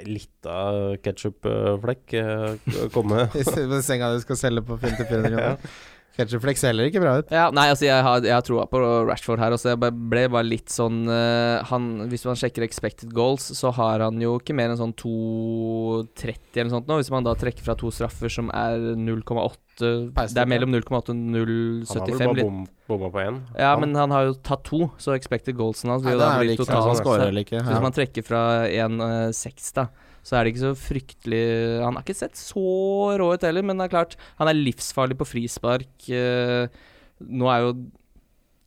Litt av ketsjupflekk uh, komme. I senga du skal selge på 400 kroner. Ketchupflex heller ikke bra ut. Ja, nei, altså jeg har, har troa på Rashford her. Også. Jeg ble bare litt sånn uh, han, Hvis man sjekker expected goals, så har han jo ikke mer enn sånn 2,30 eller noe sånt nå. Hvis man da trekker fra to straffer som er 0,8 Det er mellom 0,8 og 0,75. Han har vel bare bom, bomma på én. Ja, Han- men han har jo tatt to, så expected goalsen hans vil jo da bli totalt. Så. Hvis man trekker fra 1,6, da, så er det ikke så fryktelig Han har ikke sett så rå ut heller, men det er klart, han er livsfarlig på frispark. eh, nå er jo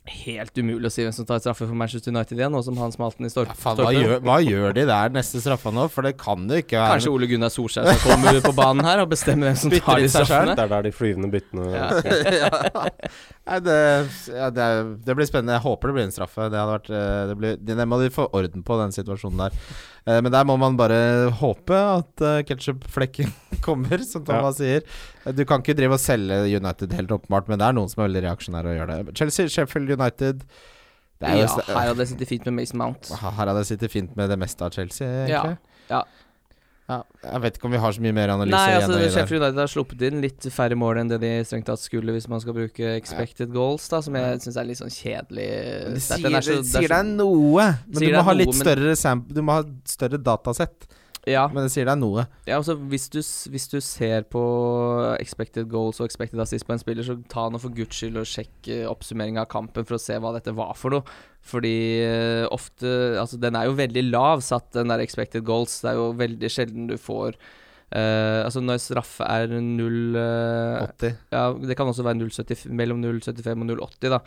helt umulig å si hvem som tar straffe for Manchester United igjen, nå som han smalt den i stolpen. Ja, hva, gjør, hva gjør de der neste straffa nå? For det kan jo ikke være Kanskje Ole Gunnar Solskjær skal komme på banen her og bestemme hvem som Bytter tar de straffene. Det er der de flyvende byttene Ja. ja. Nei, det, ja, det, det blir spennende. Jeg håper det blir en straffe. Det, hadde vært, eh, det, blir, det må de få orden på, den situasjonen der. Eh, Men der må man bare håpe at uh, ketsjupflekken kommer, som Thomas sier. Du kan ikke drive og selge United helt åpenbart, men det er noen som er veldig reaksjonære og gjør det. Chelsea, Sheffield United Ja, her hadde jeg sittet fint med Mason Mount. Her hadde jeg sittet fint med det meste av Chelsea, egentlig. Ja, ja. Ja, jeg vet ikke om vi har så mye mer analyse Nei, altså igjen. Sheffield United har sluppet inn litt færre mål enn det de strengt tatt skulle hvis man skal bruke expected goals, da, som jeg syns er litt sånn kjedelig. Det sier, er så- det er sier deg noe, men du må noe, litt men- større Du må ha større datasett. Ja, Men det sier deg noe. ja altså hvis du, hvis du ser på expected goals og expected assist på en spiller, så ta nå for guds skyld og sjekk oppsummeringa av kampen for å se hva dette var for noe. Fordi eh, ofte Altså, den er jo veldig lav satt, den der expected goals. Det er jo veldig sjelden du får eh, Altså, når straffe er 0 uh, 80. Ja, det kan også være 0,75 mellom 0,75 og 0,80, da.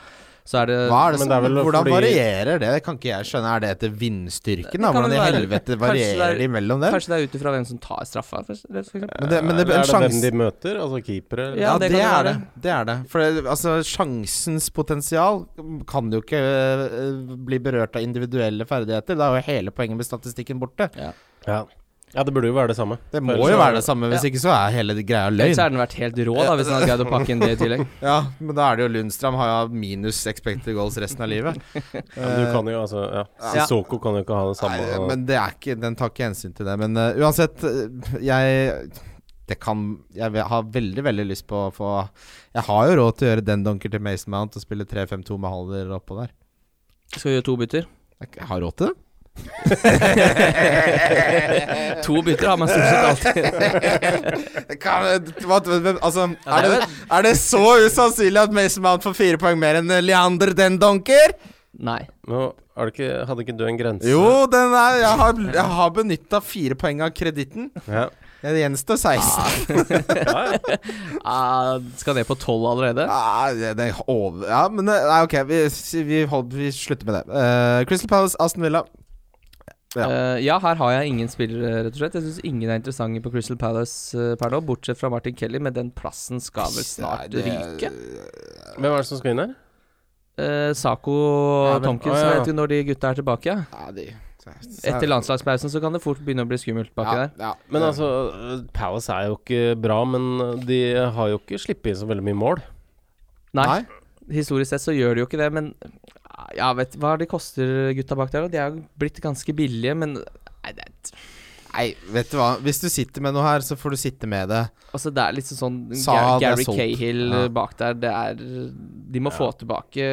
Så er det Hva er det Men som, det er vel hvordan fordi- varierer det? Det kan ikke jeg skjønne. Er det etter vindstyrken? da? Hvordan i helvete varierer det er- de mellom dem? Kanskje det er ut ifra hvem som tar straffa, for, for eksempel. Men det, men det, er en det sjans- hvem de møter? Altså keepere? Ja, Ja, det det, det er det. Det er det. For det, altså, sjansens potensial kan jo ikke uh, bli berørt av individuelle ferdigheter. Da er jo hele poenget med statistikken borte. Ja. ja, det burde jo være det samme. Det må jo være det samme, hvis Ja. ikke så er hele greia Ellers løgn. har den vært helt rå, da, hvis han hadde greid å pakke inn det i tillegg. Ja, men da er det jo Lundstrøm har jo minus expected goals resten av livet. Ja, men du kan jo altså Ja. Ja. Sissoko kan jo ikke ha det samme. Nei, men det er ikke Den tar ikke hensyn til det. Men uh, uansett, uh, jeg Det kan Jeg har veldig, veldig lyst på å få Jeg har jo råd til å gjøre den dunker til Mason Mount og spille 3-5-2 med Halder oppå der. Skal vi gjøre to bytter? Jeg har råd til det. To bytter har man stort sett alltid. Kan, hva, altså, er, det er det, så usannsynlig at Mason Mount får fire poeng mer enn Leander den donker? Nei. Nå, er det ikke, hadde ikke du en grense? Jo, den er Jeg har, jeg har benytta fire poeng av kreditten. Ja. Det gjenstår 16. Ja, ja. Ah, skal ned på tolv allerede? Ja, det, det er over Ja, men det- Nei, ok, vi, vi, hold, vi slutter med det. Uh, Crystal Palace, Aston Villa. Ja. Uh, ja, her har jeg ingen spillere, rett og slett. Jeg syns ingen er interessante på Crystal Palace uh, per nå, bortsett fra Martin Kelly, men den plassen skal vel snart Nei, det- ryke. Hvem er det som skal inn her? Uh, Sako og Ja, Tomkins Ah, ja. vet du når de gutta er tilbake. Ja. De Etter landslagspausen så kan det fort begynne å bli skummelt baki ja, der. ja. Men altså, Palace er jo ikke bra, men de har jo ikke sluppet inn så veldig mye mål. Nei, Nei. historisk sett så gjør de jo ikke det, men ja, vet hva de koster gutta bak der? De er jo blitt ganske billige, men nei, det, er- Nei, vet du hva. Hvis du sitter med noe her, så får du sitte med det. altså, det er litt sånn Sa Ga- Gary. Cahill Ja. eh, bak der. Det er De må få tilbake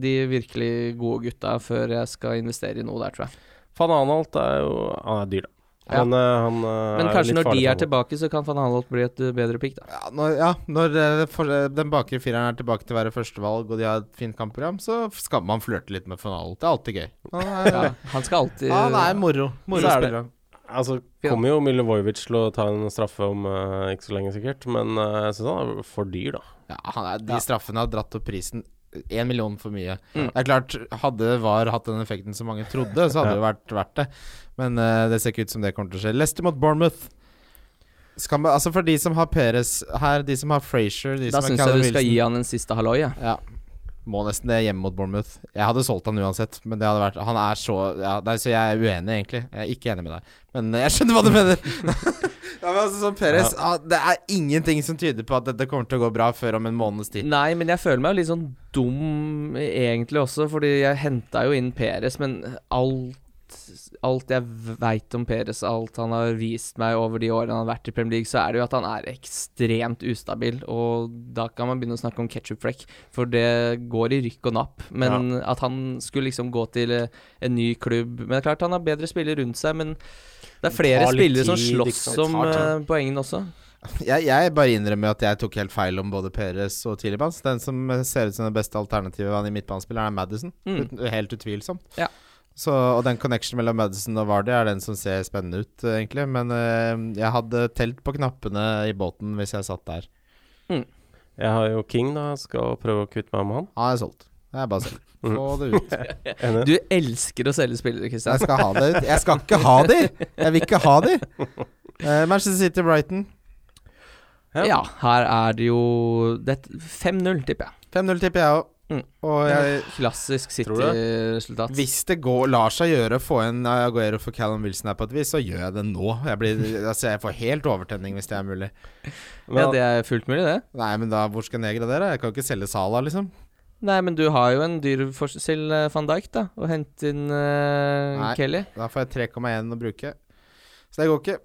de virkelig gode gutta før jeg skal investere i noe der, tror jeg. Van Anholt er jo Han er dyr, da. Ja. Men eh, han eh, Men kanskje litt når de er tilbake, så kan van Hanholt bli et uh, bedre pick, da. Ja, når, ja, når eh, for, eh, den bakre fireren er tilbake til å være førstevalg, og de har et fint kampprogram, så skal man flørte litt med Fanal. Det er alltid gøy. Han er, Ja, han skal alltid han er moro. Moro Så er det- Altså, kommer jo Milivojevic til å ta en straffe om uh, ikke så lenge, sikkert. Men uh, jeg syns han er for dyr, da. Ja, han er, de straffene har dratt opp prisen én million for mye. Mm. Det er klart, hadde VAR hatt den effekten som mange trodde, så hadde det vært verdt det. Men uh, det ser ikke ut som det kommer til å skje. Leicester mot Bournemouth. Skal man, altså For de som har Perez her, de som har Frazier Da som syns jeg du skal gi han en siste halloi, Ja. Ja. Må nesten det hjemme mot Bournemouth. Jeg hadde solgt han uansett, men det hadde vært Han er så ja, nei, Så jeg er uenig, egentlig. Jeg er ikke enig med deg. Men eh, jeg skjønner hva du mener. ja, men altså sånn ja. ah, Det er ingenting som tyder på at dette kommer til å gå bra før om en måneds tid. Nei, men jeg føler meg jo litt sånn dum egentlig også, fordi jeg henta jo inn Peres, men alt Alt jeg veit om Peres, alt han har vist meg over de årene han har vært i Premier League, så er det jo at han er ekstremt ustabil, og da kan man begynne å snakke om ketsjupflekk, for det går i rykk og napp. Men at han skulle liksom gå til eh, en ny klubb Men det er klart han har bedre spillere rundt seg, men det er flere spillere som slåss om uh, poengene også. Jeg, jeg bare innrømmer at jeg tok helt feil om både Peres og Tilibans. Den som ser ut som det beste alternativet han i midtbanespiller, er Madison. Mm. Helt utvilsomt. Ja. Så, og den connection mellom Madison og Vardy er den som ser spennende ut, eh, egentlig. Men eh, jeg hadde telt på knappene i båten hvis jeg satt der. Jeg har jo King, da. Skal prøve å kvitte meg med han. Han er solgt. Det er bare å selge. Mm. Få det ut. Du elsker å selge spillere, Kristian. Jeg skal ha det ut. Jeg skal ikke ha de! Jeg vil ikke ha de! Uh, Manchester City Brighton. Ja, her er det jo er 5-0, tipper jeg. 5-0 tipper jeg òg. Mm. Og jeg Klassisk City-resultat. Hvis det går, lar seg gjøre å få en Aguero for Callum Wilson her på et vis, så gjør jeg det nå. Jeg, blir, altså jeg får helt overtenning hvis det er mulig. Men, Ja, det er fullt mulig, det. Nei, men da, hvor skal jeg nedgradere? Jeg kan ikke selge Sala, liksom. Nei, men du har jo en dyr forskjell eh, van Dijk, da, og hente inn uh, Nei. Kelly. Da får jeg 3,1 å bruke. Så det går ikke.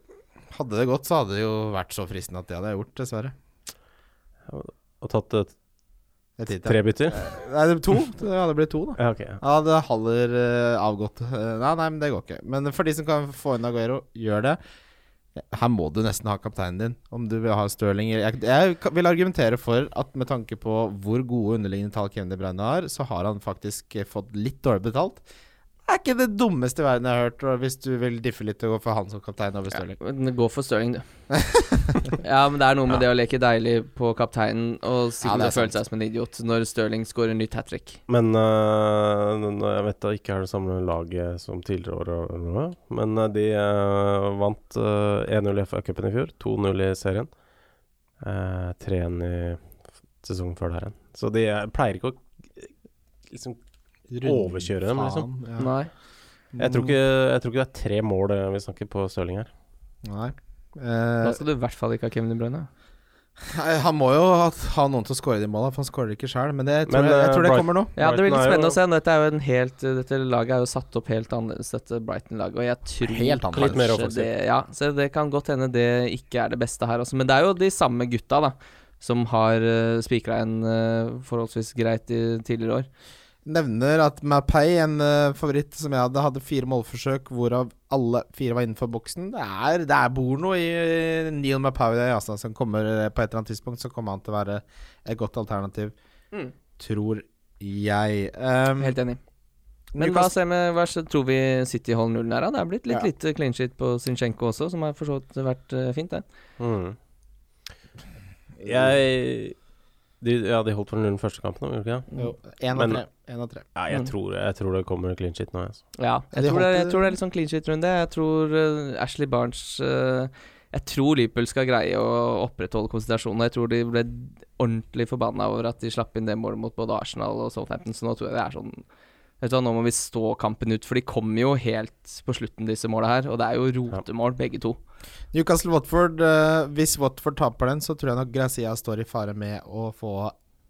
Hadde det gått, så hadde det jo vært så fristende at det hadde jeg gjort, dessverre. og tatt Et. Tre bytter? Nei, det to. Det hadde blitt to, da. Ja, ok. Ja. Ja, det Haller uh, avgått. Eh, nei, nei, men det går ikke. Men for de som kan få inn Aguero, gjør det. Her må du nesten ha kapteinen din, om du vil ha Stirling. Jeg, jeg vil argumentere for at med tanke på hvor gode underliggende tall Kevin De Bruyne har, så har han faktisk eh, fått litt dårlig betalt. Er ikke det dummeste i verden jeg har hørt, hvis du vil diffe litt og gå for han som kaptein over Stirling. Ja, Gå for Stirling, du. ja, men det er noe med det å leke deilig på kapteinen og Ja, sitte det er føle seg som en idiot når Stirling scorer nytt hat trick. Men uh, jeg vet da ikke er det samme laget som tidligere år, og noe, men øh, de uh, vant uh, 1-0 i FA-cupen i fjor, 2-0 i serien, uh, 3-1 i sesongen før der igjen. Så de pleier ikke å liksom Overkjøre dem, liksom. Ja. Nei. jeg tror, ikke, jeg tror ikke det er tre mål øh, vi snakker på Stirling her. Nei. Da Eh, skal du i hvert fall ikke ha Kevin De Bruyne. han må jo ha, ha noen til å score de måla, for han skårer ikke sjøl. Men det tror Men, jeg, jeg eh, tror det Bright- kommer nå. Ja, det blir litt spennende å se. Dette, er jo en helt, dette laget er jo satt opp helt annerledes, dette Brighton-laget. Og jeg tror Helt annerledes. Kanskje det Ja, så det kan godt hende det ikke er det beste her også. Men det er jo de samme gutta, da, som har uh, spikra en eh, forholdsvis greit i tidligere år. Nevner at Mapei, en uh, favoritt som jeg hadde, hadde fire målforsøk, hvorav alle fire var innenfor boksen. Det er, det er bor noe i eh, Neil Mapei altså, som kommer eh, på et eller annet tidspunkt, så kommer han til å være et godt alternativ, Mm. tror jeg. Um, Helt enig. Men hva, ser vi, hva tror vi City holder nullen her, da? Det er blitt litt Ja. lite clean shit på Zinchenko også, som har for så vidt vært uh, fint, det. Mm. Jeg De, ja, de holdt for nullen første kampen, gjorde de ikke det? Jo, én av tre. En av tre. Ja, jeg, Mm. tror, jeg tror det kommer clean shit nå. Altså. Ja, jeg, De tror det, jeg tror det er litt sånn clean shit-runde. Jeg tror uh, Ashley Barnes uh, Jeg tror Liverpool skal greie å opprettholde konsentrasjonen. Jeg tror de ble ordentlig forbanna over at de slapp inn det målet mot både Arsenal og Southampton. Så nå tror jeg det er sånn Vet du hva, Nå må vi stå kampen ut, for de kommer jo helt på slutten, disse måla her. Og det er jo rotemål, begge to. Newcastle-Watford. eh, hvis Watford taper den, så tror jeg nok Grazia står i fare med å få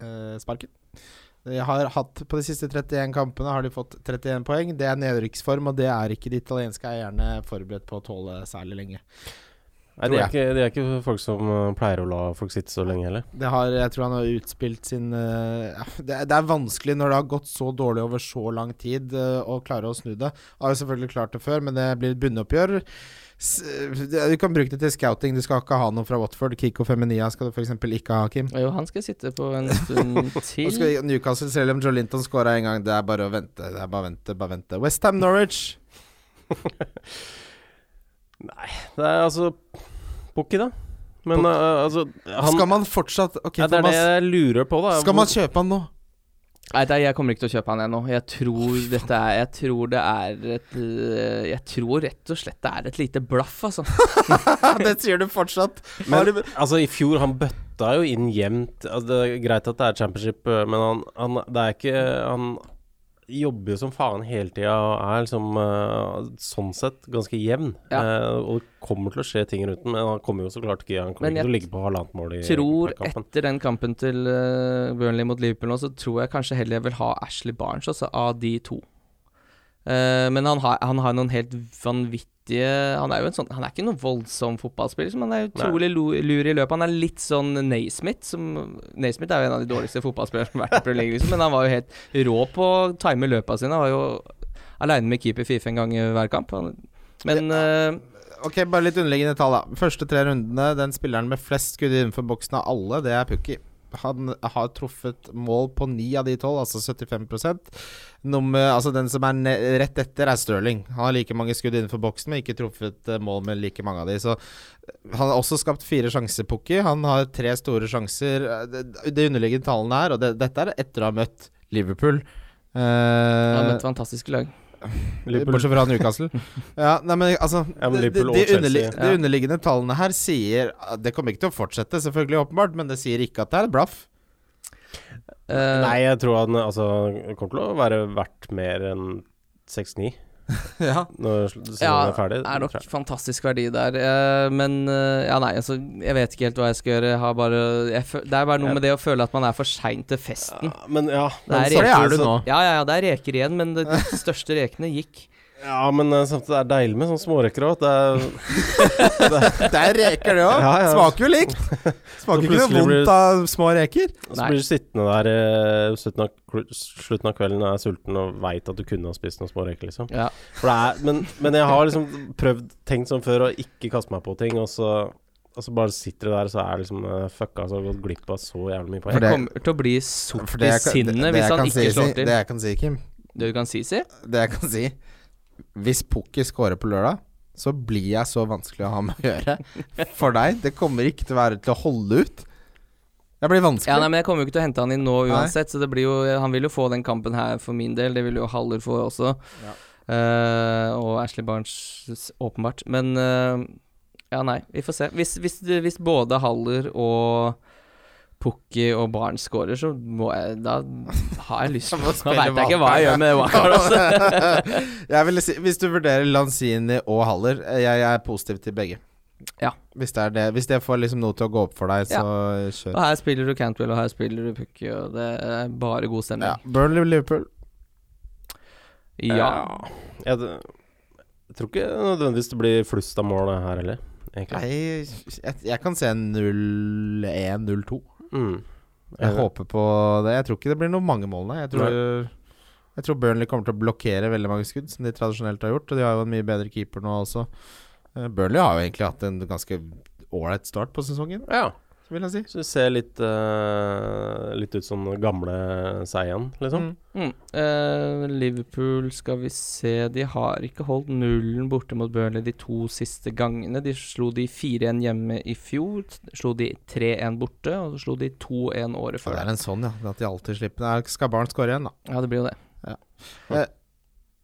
eh, sparken. De har hatt På de siste 31 kampene har de fått 31 poeng. Det er nedrykksform, og det er ikke de italienske eierne forberedt på å tåle særlig lenge. Nei, det er, ikke, det er ikke folk som uh, pleier å la folk sitte så lenge heller. Det har, jeg tror han har utspilt sin eh, ja, det, er- det er vanskelig når det har gått så dårlig over så lang tid eh, å klare å snu det. Har jo selvfølgelig klart det før, men det blir et bunnoppgjør. Du kan bruke det til scouting. Du skal ikke ha noe fra Watford. Kiko Feminia skal du f.eks. ikke ha, Kim. Jo, han skal sitte på en stund til. skal Newcastle, selv om Joe Linton scora en gang, det er bare å vente. Det er bare å vente, bare vente. Westham Norwich. Nei, Det er altså Pukki, da. Men uh, altså han, skal man fortsatt okay, ja, Det er det jeg lurer på, da. Skal man kjøpe han nå? Nei, jeg kommer ikke til å kjøpe han ennå. Jeg tror dette er Jeg tror det er et øh, Jeg tror rett og slett det er et lite blaff, altså. det sier du fortsatt. Men du- altså, i fjor Han bøtta jo inn jevnt. Altså, det er greit at det er championship, uh, men han, han Det er ikke Han jobber jo som faen hele tida og er liksom uh, sånn sett ganske jevn. Ja. Uh, og det kommer til å skje ting rundt den, men han kommer jo så klart ikke Han kommer ikke til å ligge på halvannet mål i tror kampen. etter den kampen til uh, Burnley mot Liverpool nå, så tror jeg kanskje heller jeg vil ha Ashley Barnes, altså, av de to. Men han har, han har noen helt vanvittige Han er jo en sånn Han er ikke noen voldsom fotballspiller, men han er utrolig lu- lur i løpet. Han er litt sånn Naismith, som Naismith er jo en av de dårligste fotballspillerne som har vært i Premier League, liksom, men han var jo helt rå på å time løpa sine. Han var jo aleine med keeper Fife en gang i hver kamp. Han, men ja. Ok, bare litt underliggende tall, da. Første tre rundene, den spilleren med flest skudd innenfor boksen av alle, det er Pukki. Han har truffet mål på ni av de tolv, altså 75% Nummer, altså Den som er rett etter, er Stirling. Han har like mange skudd innenfor boksen, men ikke truffet eh, mål med like mange av de. Så eh, Han har også skapt fire sjanser, Pukki. Han har tre store sjanser. Eh, Det, det underliggende tallene her, og det, dette er etter å ha møtt Liverpool. Uh, han har møtt fantastisk lag. Liverpool- Bortsett fra Newcastle. ja, nei, men altså Ja, men det- de, underlig, de underliggende tallene her sier Det kommer ikke til å fortsette, selvfølgelig, åpenbart, men det sier ikke at det er et blaff. Uh, Nei, jeg tror han altså, kommer til å være verdt mer enn 6-9 ja. når sesongen Ja, er ferdig. Det er nok fantastisk verdi der. Uh, men uh, ja, nei, altså Jeg vet ikke helt hva jeg skal gjøre. Jeg har bare jeg føl, Det er bare noe med det å føle at man er for sein til festen. Ja, men ja Det men er reker, det er du nå. Ja, ja, ja, det er reker igjen, men de største rekene gikk. Ja, men uh, samtidig er det deilig med sånne småreker òg. Det er reker det òg. Ja, ja. Smaker jo likt. Smaker ikke noe vondt blir av små reker. Så Nei. blir du sittende der i slutten av, slutten av kvelden og er sulten og veit at du kunne ha spist noen små reker, liksom. Ja. For det er, men, men jeg har liksom prøvd, tenkt sånn før, å ikke kaste meg på ting, og så, og så bare sitter du der, og så er liksom uh, fucka, så har gått glipp av så jævlig mye poeng. Det- kommer til å bli sort i det jeg kan- det- sinnet hvis han ikke si- slår Det jeg kan si, Kim Det du kan si, si? Det jeg kan si Hvis Pukki scorer på lørdag, så blir jeg så vanskelig å ha med å gjøre for deg. Det kommer ikke til å være til å holde ut. Det blir vanskelig. Ja, nei, men Jeg kommer jo ikke til å hente han inn nå Nei. uansett, så det blir jo han vil jo få den kampen her for min del. Det vil jo Haller få også. Ja. Uh, og Ashley Barnes åpenbart. Men uh, ja, nei, vi får se. Hvis, hvis, hvis både Haller og Pukki og Barnes scorer, så må jeg Da har jeg lyst må Da veit jeg ikke hva jeg gjør med Wildcard. Altså. jeg vil si, hvis du vurderer Lanzini og Haller, eh, jeg, jeg er positiv til begge. Ja. Hvis det, er det, hvis det får liksom noe til å gå opp for deg, så kjør. Og her spiller du Cantwell, og her spiller du Pukki, og det er bare god Ja. stemning. Burnley Liverpool. Ja. Jeg, jeg tror ikke nødvendigvis det blir flust av mål her heller, egentlig. Nei, jeg, jeg kan se 0-1-0-2. Mm. Jeg håper på det. Jeg tror ikke det blir noe mange mål, nei. Jeg tror, jeg tror Burnley kommer til å blokkere veldig mange skudd, som de tradisjonelt har gjort. Og de har jo en mye bedre keeper nå også. Eh, Burnley har jo egentlig hatt en ganske ålreit start på sesongen. Ja. Vil jeg si. Så det ser litt, uh, litt ut som gamle seien liksom. Mm. Mm. Eh, Liverpool, skal vi se De har ikke holdt nullen borte mot Burnley de to siste gangene. De slo de 4-1 hjemme i fjor, slo de 3-1 borte, og så slo de 2-1 året For Ja, det er en sånn, ja. At de alltid slipper Nei, Skal barn skåre igjen, da. Ja, det blir jo det.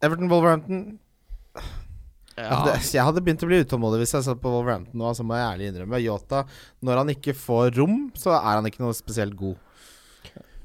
Everton Wolverhampton ja. det, Jeg hadde begynt å bli utålmodig hvis jeg satt på Wolverhampton nå, altså må jeg ærlig innrømme. Yota, når han ikke får rom, så er han ikke noe spesielt god.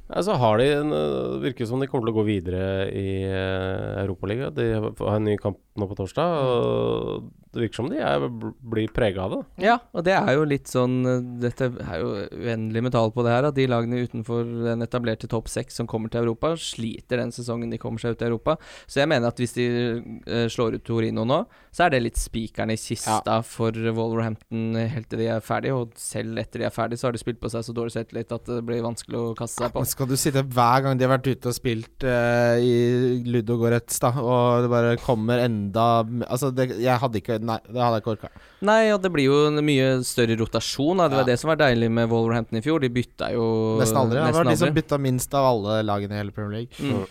Ja, så har de en, øh, virker som de kommer til å gå videre i uh, Europaligaen. De har en ny kamp nå på torsdag, og det virker som de er, blir prega av det. Ja, og det er jo litt sånn eh, Dette er jo uendelig med tall på det her, at de lagene utenfor den etablerte topp seks som kommer til Europa, sliter den sesongen de kommer seg ut i Europa. Så jeg mener at hvis de eh, slår ut Torino nå, så er det litt spikeren i kista for Wolverhampton helt til de er ferdige. og selv etter de er ferdige, så har de spilt på seg så dårlig selvtillit at det blir vanskelig å kaste seg på. Men skal du sitte hver gang de har vært ute og spilt uh, i Ludogorets, da, og det bare kommer enda Altså, det, jeg hadde ikke Nei, det hadde jeg ikke orka. Nei, og det blir jo en mye større rotasjon. Da. Det var Ja. det som var deilig med Wolverhampton i fjor. De bytta jo Nesten aldri. Det nesten var de som bytta minst av alle lagene i hele Premier League. Mm.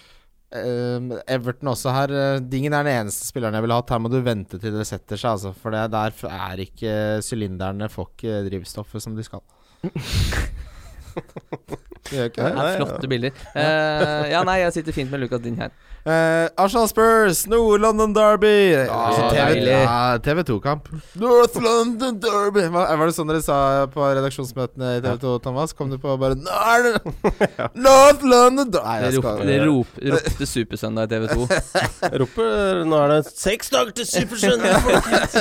Um, Everton også her. uh, Dingen er den eneste spilleren jeg ville hatt. Her må du vente til det setter seg, altså. For det der er ikke sylinderne får ikke drivstoffet som de skal. Det gjør ikke Det er flotte bilder. Eh, ja, nei, jeg sitter fint med Lucas Din her. Uh, Arsenal Spurs, Nord-London Derby. Altså, TV, deilig. ja, TV2-kamp. North London Derby. Hva, var det sånn dere sa på redaksjonsmøtene i TV2, Thomas? Kom du på bare det North London Derby Nei, Det, jeg rop, skal det rop, ropte Supersøndag i TV 2. Roper Nå er det seks dager til Supersøndag!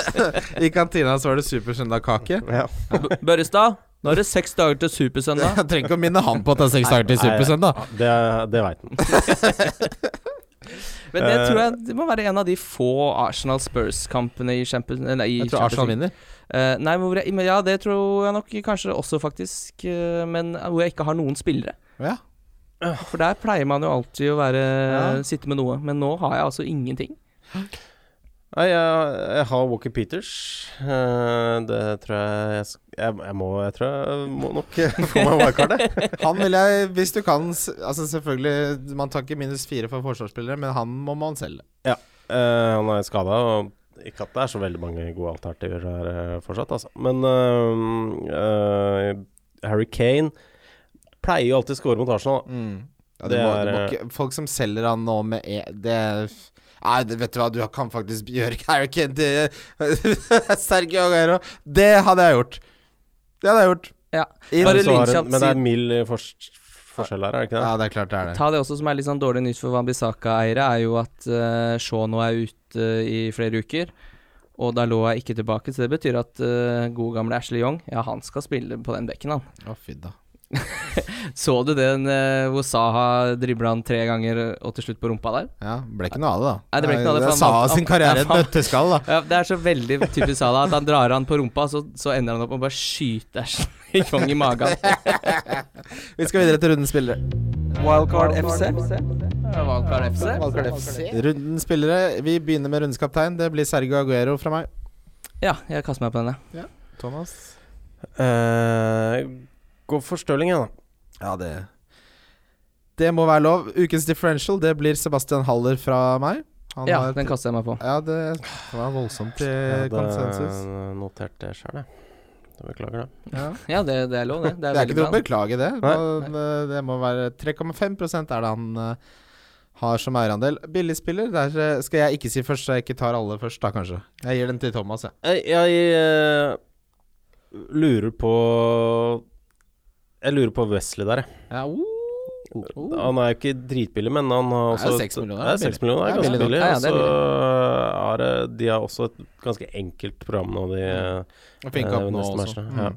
I kantina så var det Supersøndag-kake. ja. Børrestad, nå er det seks dager til Supersøndag. Jeg trenger ikke å minne han på at det er seks dager til Supersøndag. Det, det veit han. Men det tror jeg det må være en av de få Arsenal Spurs-kampene i Champions League. Jeg tror Arsenal vinner. Uh, nei, hvor jeg, men ja, det tror jeg nok kanskje også, faktisk. Uh, men hvor jeg ikke har noen spillere. Ja. For der pleier man jo alltid å være Ja. sitte med noe. Men nå har jeg altså ingenting. Nei, jeg, jeg har Walker Peters. Eh, det tror jeg jeg, jeg må Jeg tror jeg må nok få meg wildcardet. Han vil jeg, hvis du kan Altså selvfølgelig, man tar ikke minus fire for forsvarsspillere, men han må man selge. Eh, han er skada, og ikke at det er så veldig mange gode alternativer her eh, fortsatt, altså. Men uh, uh, Harry Kane pleier jo alltid å score mot Arsenal. Mm. Ja, det Det må, er, folk som selger han nå med e Det Nei, det, vet du hva, du kan faktisk gjøre Carrican til Sergio Aguero. Det hadde jeg gjort. Det hadde jeg gjort. Ja. Bare hun- Men det er mild fors- forskjell her, er det ikke det? Ja, det er klart det er det. Ta det også som er litt sånn dårlig nytt for Wambisaka-eiere, er jo at uh, Shaw nå er ute i flere uker. Og da lå jeg ikke tilbake, så det betyr at uh, gode gamle Ashley Young Ja, han skal spille på den bekken, han. Å, fy da. Så du den uh, hvor Saha dribla han tre ganger og til slutt på rumpa der? Ja, ble ikke noe av det, da. Nei, det ble ikke noe av det, Det er Saha sin karriere et nøtteskall, da. Ja, det er så veldig typisk Saha at han drar han på rumpa, så, så ender han opp med å bare skyte i kong i magen. Vi skal videre til rundens spillere. Wildcard FC. Wildcard FC. Rundens spillere. Vi begynner med rundens kaptein. Det blir Sergio Aguero fra meg. Ja, jeg kaster meg på denne. Thomas? Eh, gå for Stirling, jeg, da. Ja, det Det må være lov. Ukens differential, det blir Sebastian Haller fra meg. Han Ja, har- den kaster jeg meg på. Ja, det var voldsomt i Jeg hadde konsensus. notert det sjøl, jeg. Jeg Beklager det. Ja. Ja, det, det er lov, det. Det Det er, er ikke noe å beklage, det. Nei. Det, det må være 3,5 er det han uh, har som eierandel. Billigspiller, der eh, skal jeg ikke si først, så jeg ikke tar alle først, da kanskje. Jeg gir den til Thomas, jeg. Jeg, jeg uh, lurer på Jeg lurer på Wesley der, jeg. Ja, uh. Han er jo ikke dritbillig, men han har også Det er 6 millioner, Det er det er millioner, det er ganske Det er billig. billig. Ja, ja, det er så eh, de har også et ganske enkelt program nå, de eh, Og Fink opp eh, nå neste også. Mm. Ja.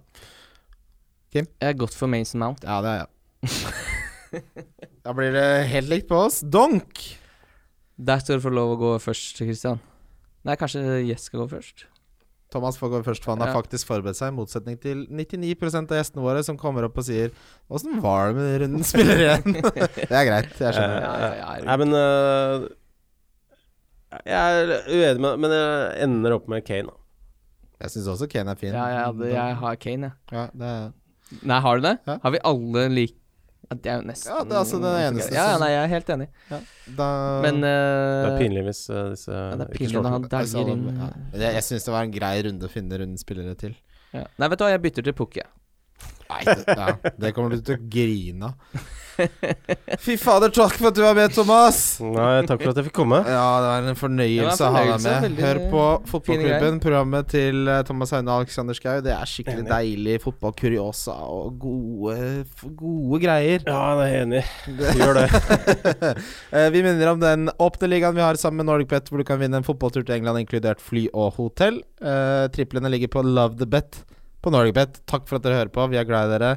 Kim? Jeg er godt for Mason Mount. Ja, det er jeg. da blir det helt likt på oss. Donk! Der skal du få lov å gå først, Christian. Nei, kanskje Jess skal gå først. Thomas får gå først, for han har Ja. faktisk forberedt seg, i motsetning til 99% av gjestene våre som kommer opp og sier 'Åssen var det med runden spiller igjen?' det er greit, jeg skjønner. Ja, ja, ja, Nei, men uh, Jeg er uenig med Men jeg ender opp med Kane. da. Jeg syns også Kane er fin. Ja, jeg, jeg har Kane, jeg. Ja, det er Nei, har du det? Ja. Har vi alle lik... Ja, det er jo nesten Ja, det er altså den eneste Ja, ja, nei, jeg er helt enig. Da Men Det er uh, pinlig hvis uh, disse ja, det er ikke pinlig slår når han dagger inn ja. Jeg, jeg syns det var en grei runde å finne rundspillere til. ja. Nei, vet du hva, jeg bytter til Pukki. Jeg. Nei, det, ja, det kommer du til å grine av. Fy fader, takk for at du var med, Thomas! Nei, takk for at jeg fikk komme. Ja, det var en fornøyelse å ha deg med. Hør på Fotballklubben, programmet til eh, Thomas Haune og Alexander Schou. Det er skikkelig Enig. deilig fotballkuriosa og gode, gode greier. Ja, det er enig i. Gjør det. Eh, vi minner om den åpne ligaen vi har sammen med Nordic Bet, hvor du kan vinne en fotballtur til England, inkludert fly og hotell. Uh, triplene ligger på Love the Bet på NordicBet. Takk for at dere hører på. Vi er glad i dere.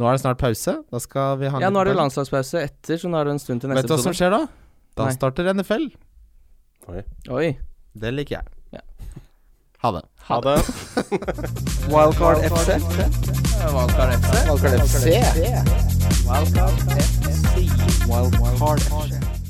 Nå er det snart pause. Da skal vi ha Ja, nå er det landslagspause etter, så nå er det en stund til neste Vet du hva som skjer da? Da Nei. starter NFL. Oi. Det liker jeg. Ja. Ha det. Ha det. Wildcard FC. Wildcard FC. Wildcard FC. Wildcard FC. Wildcard FC.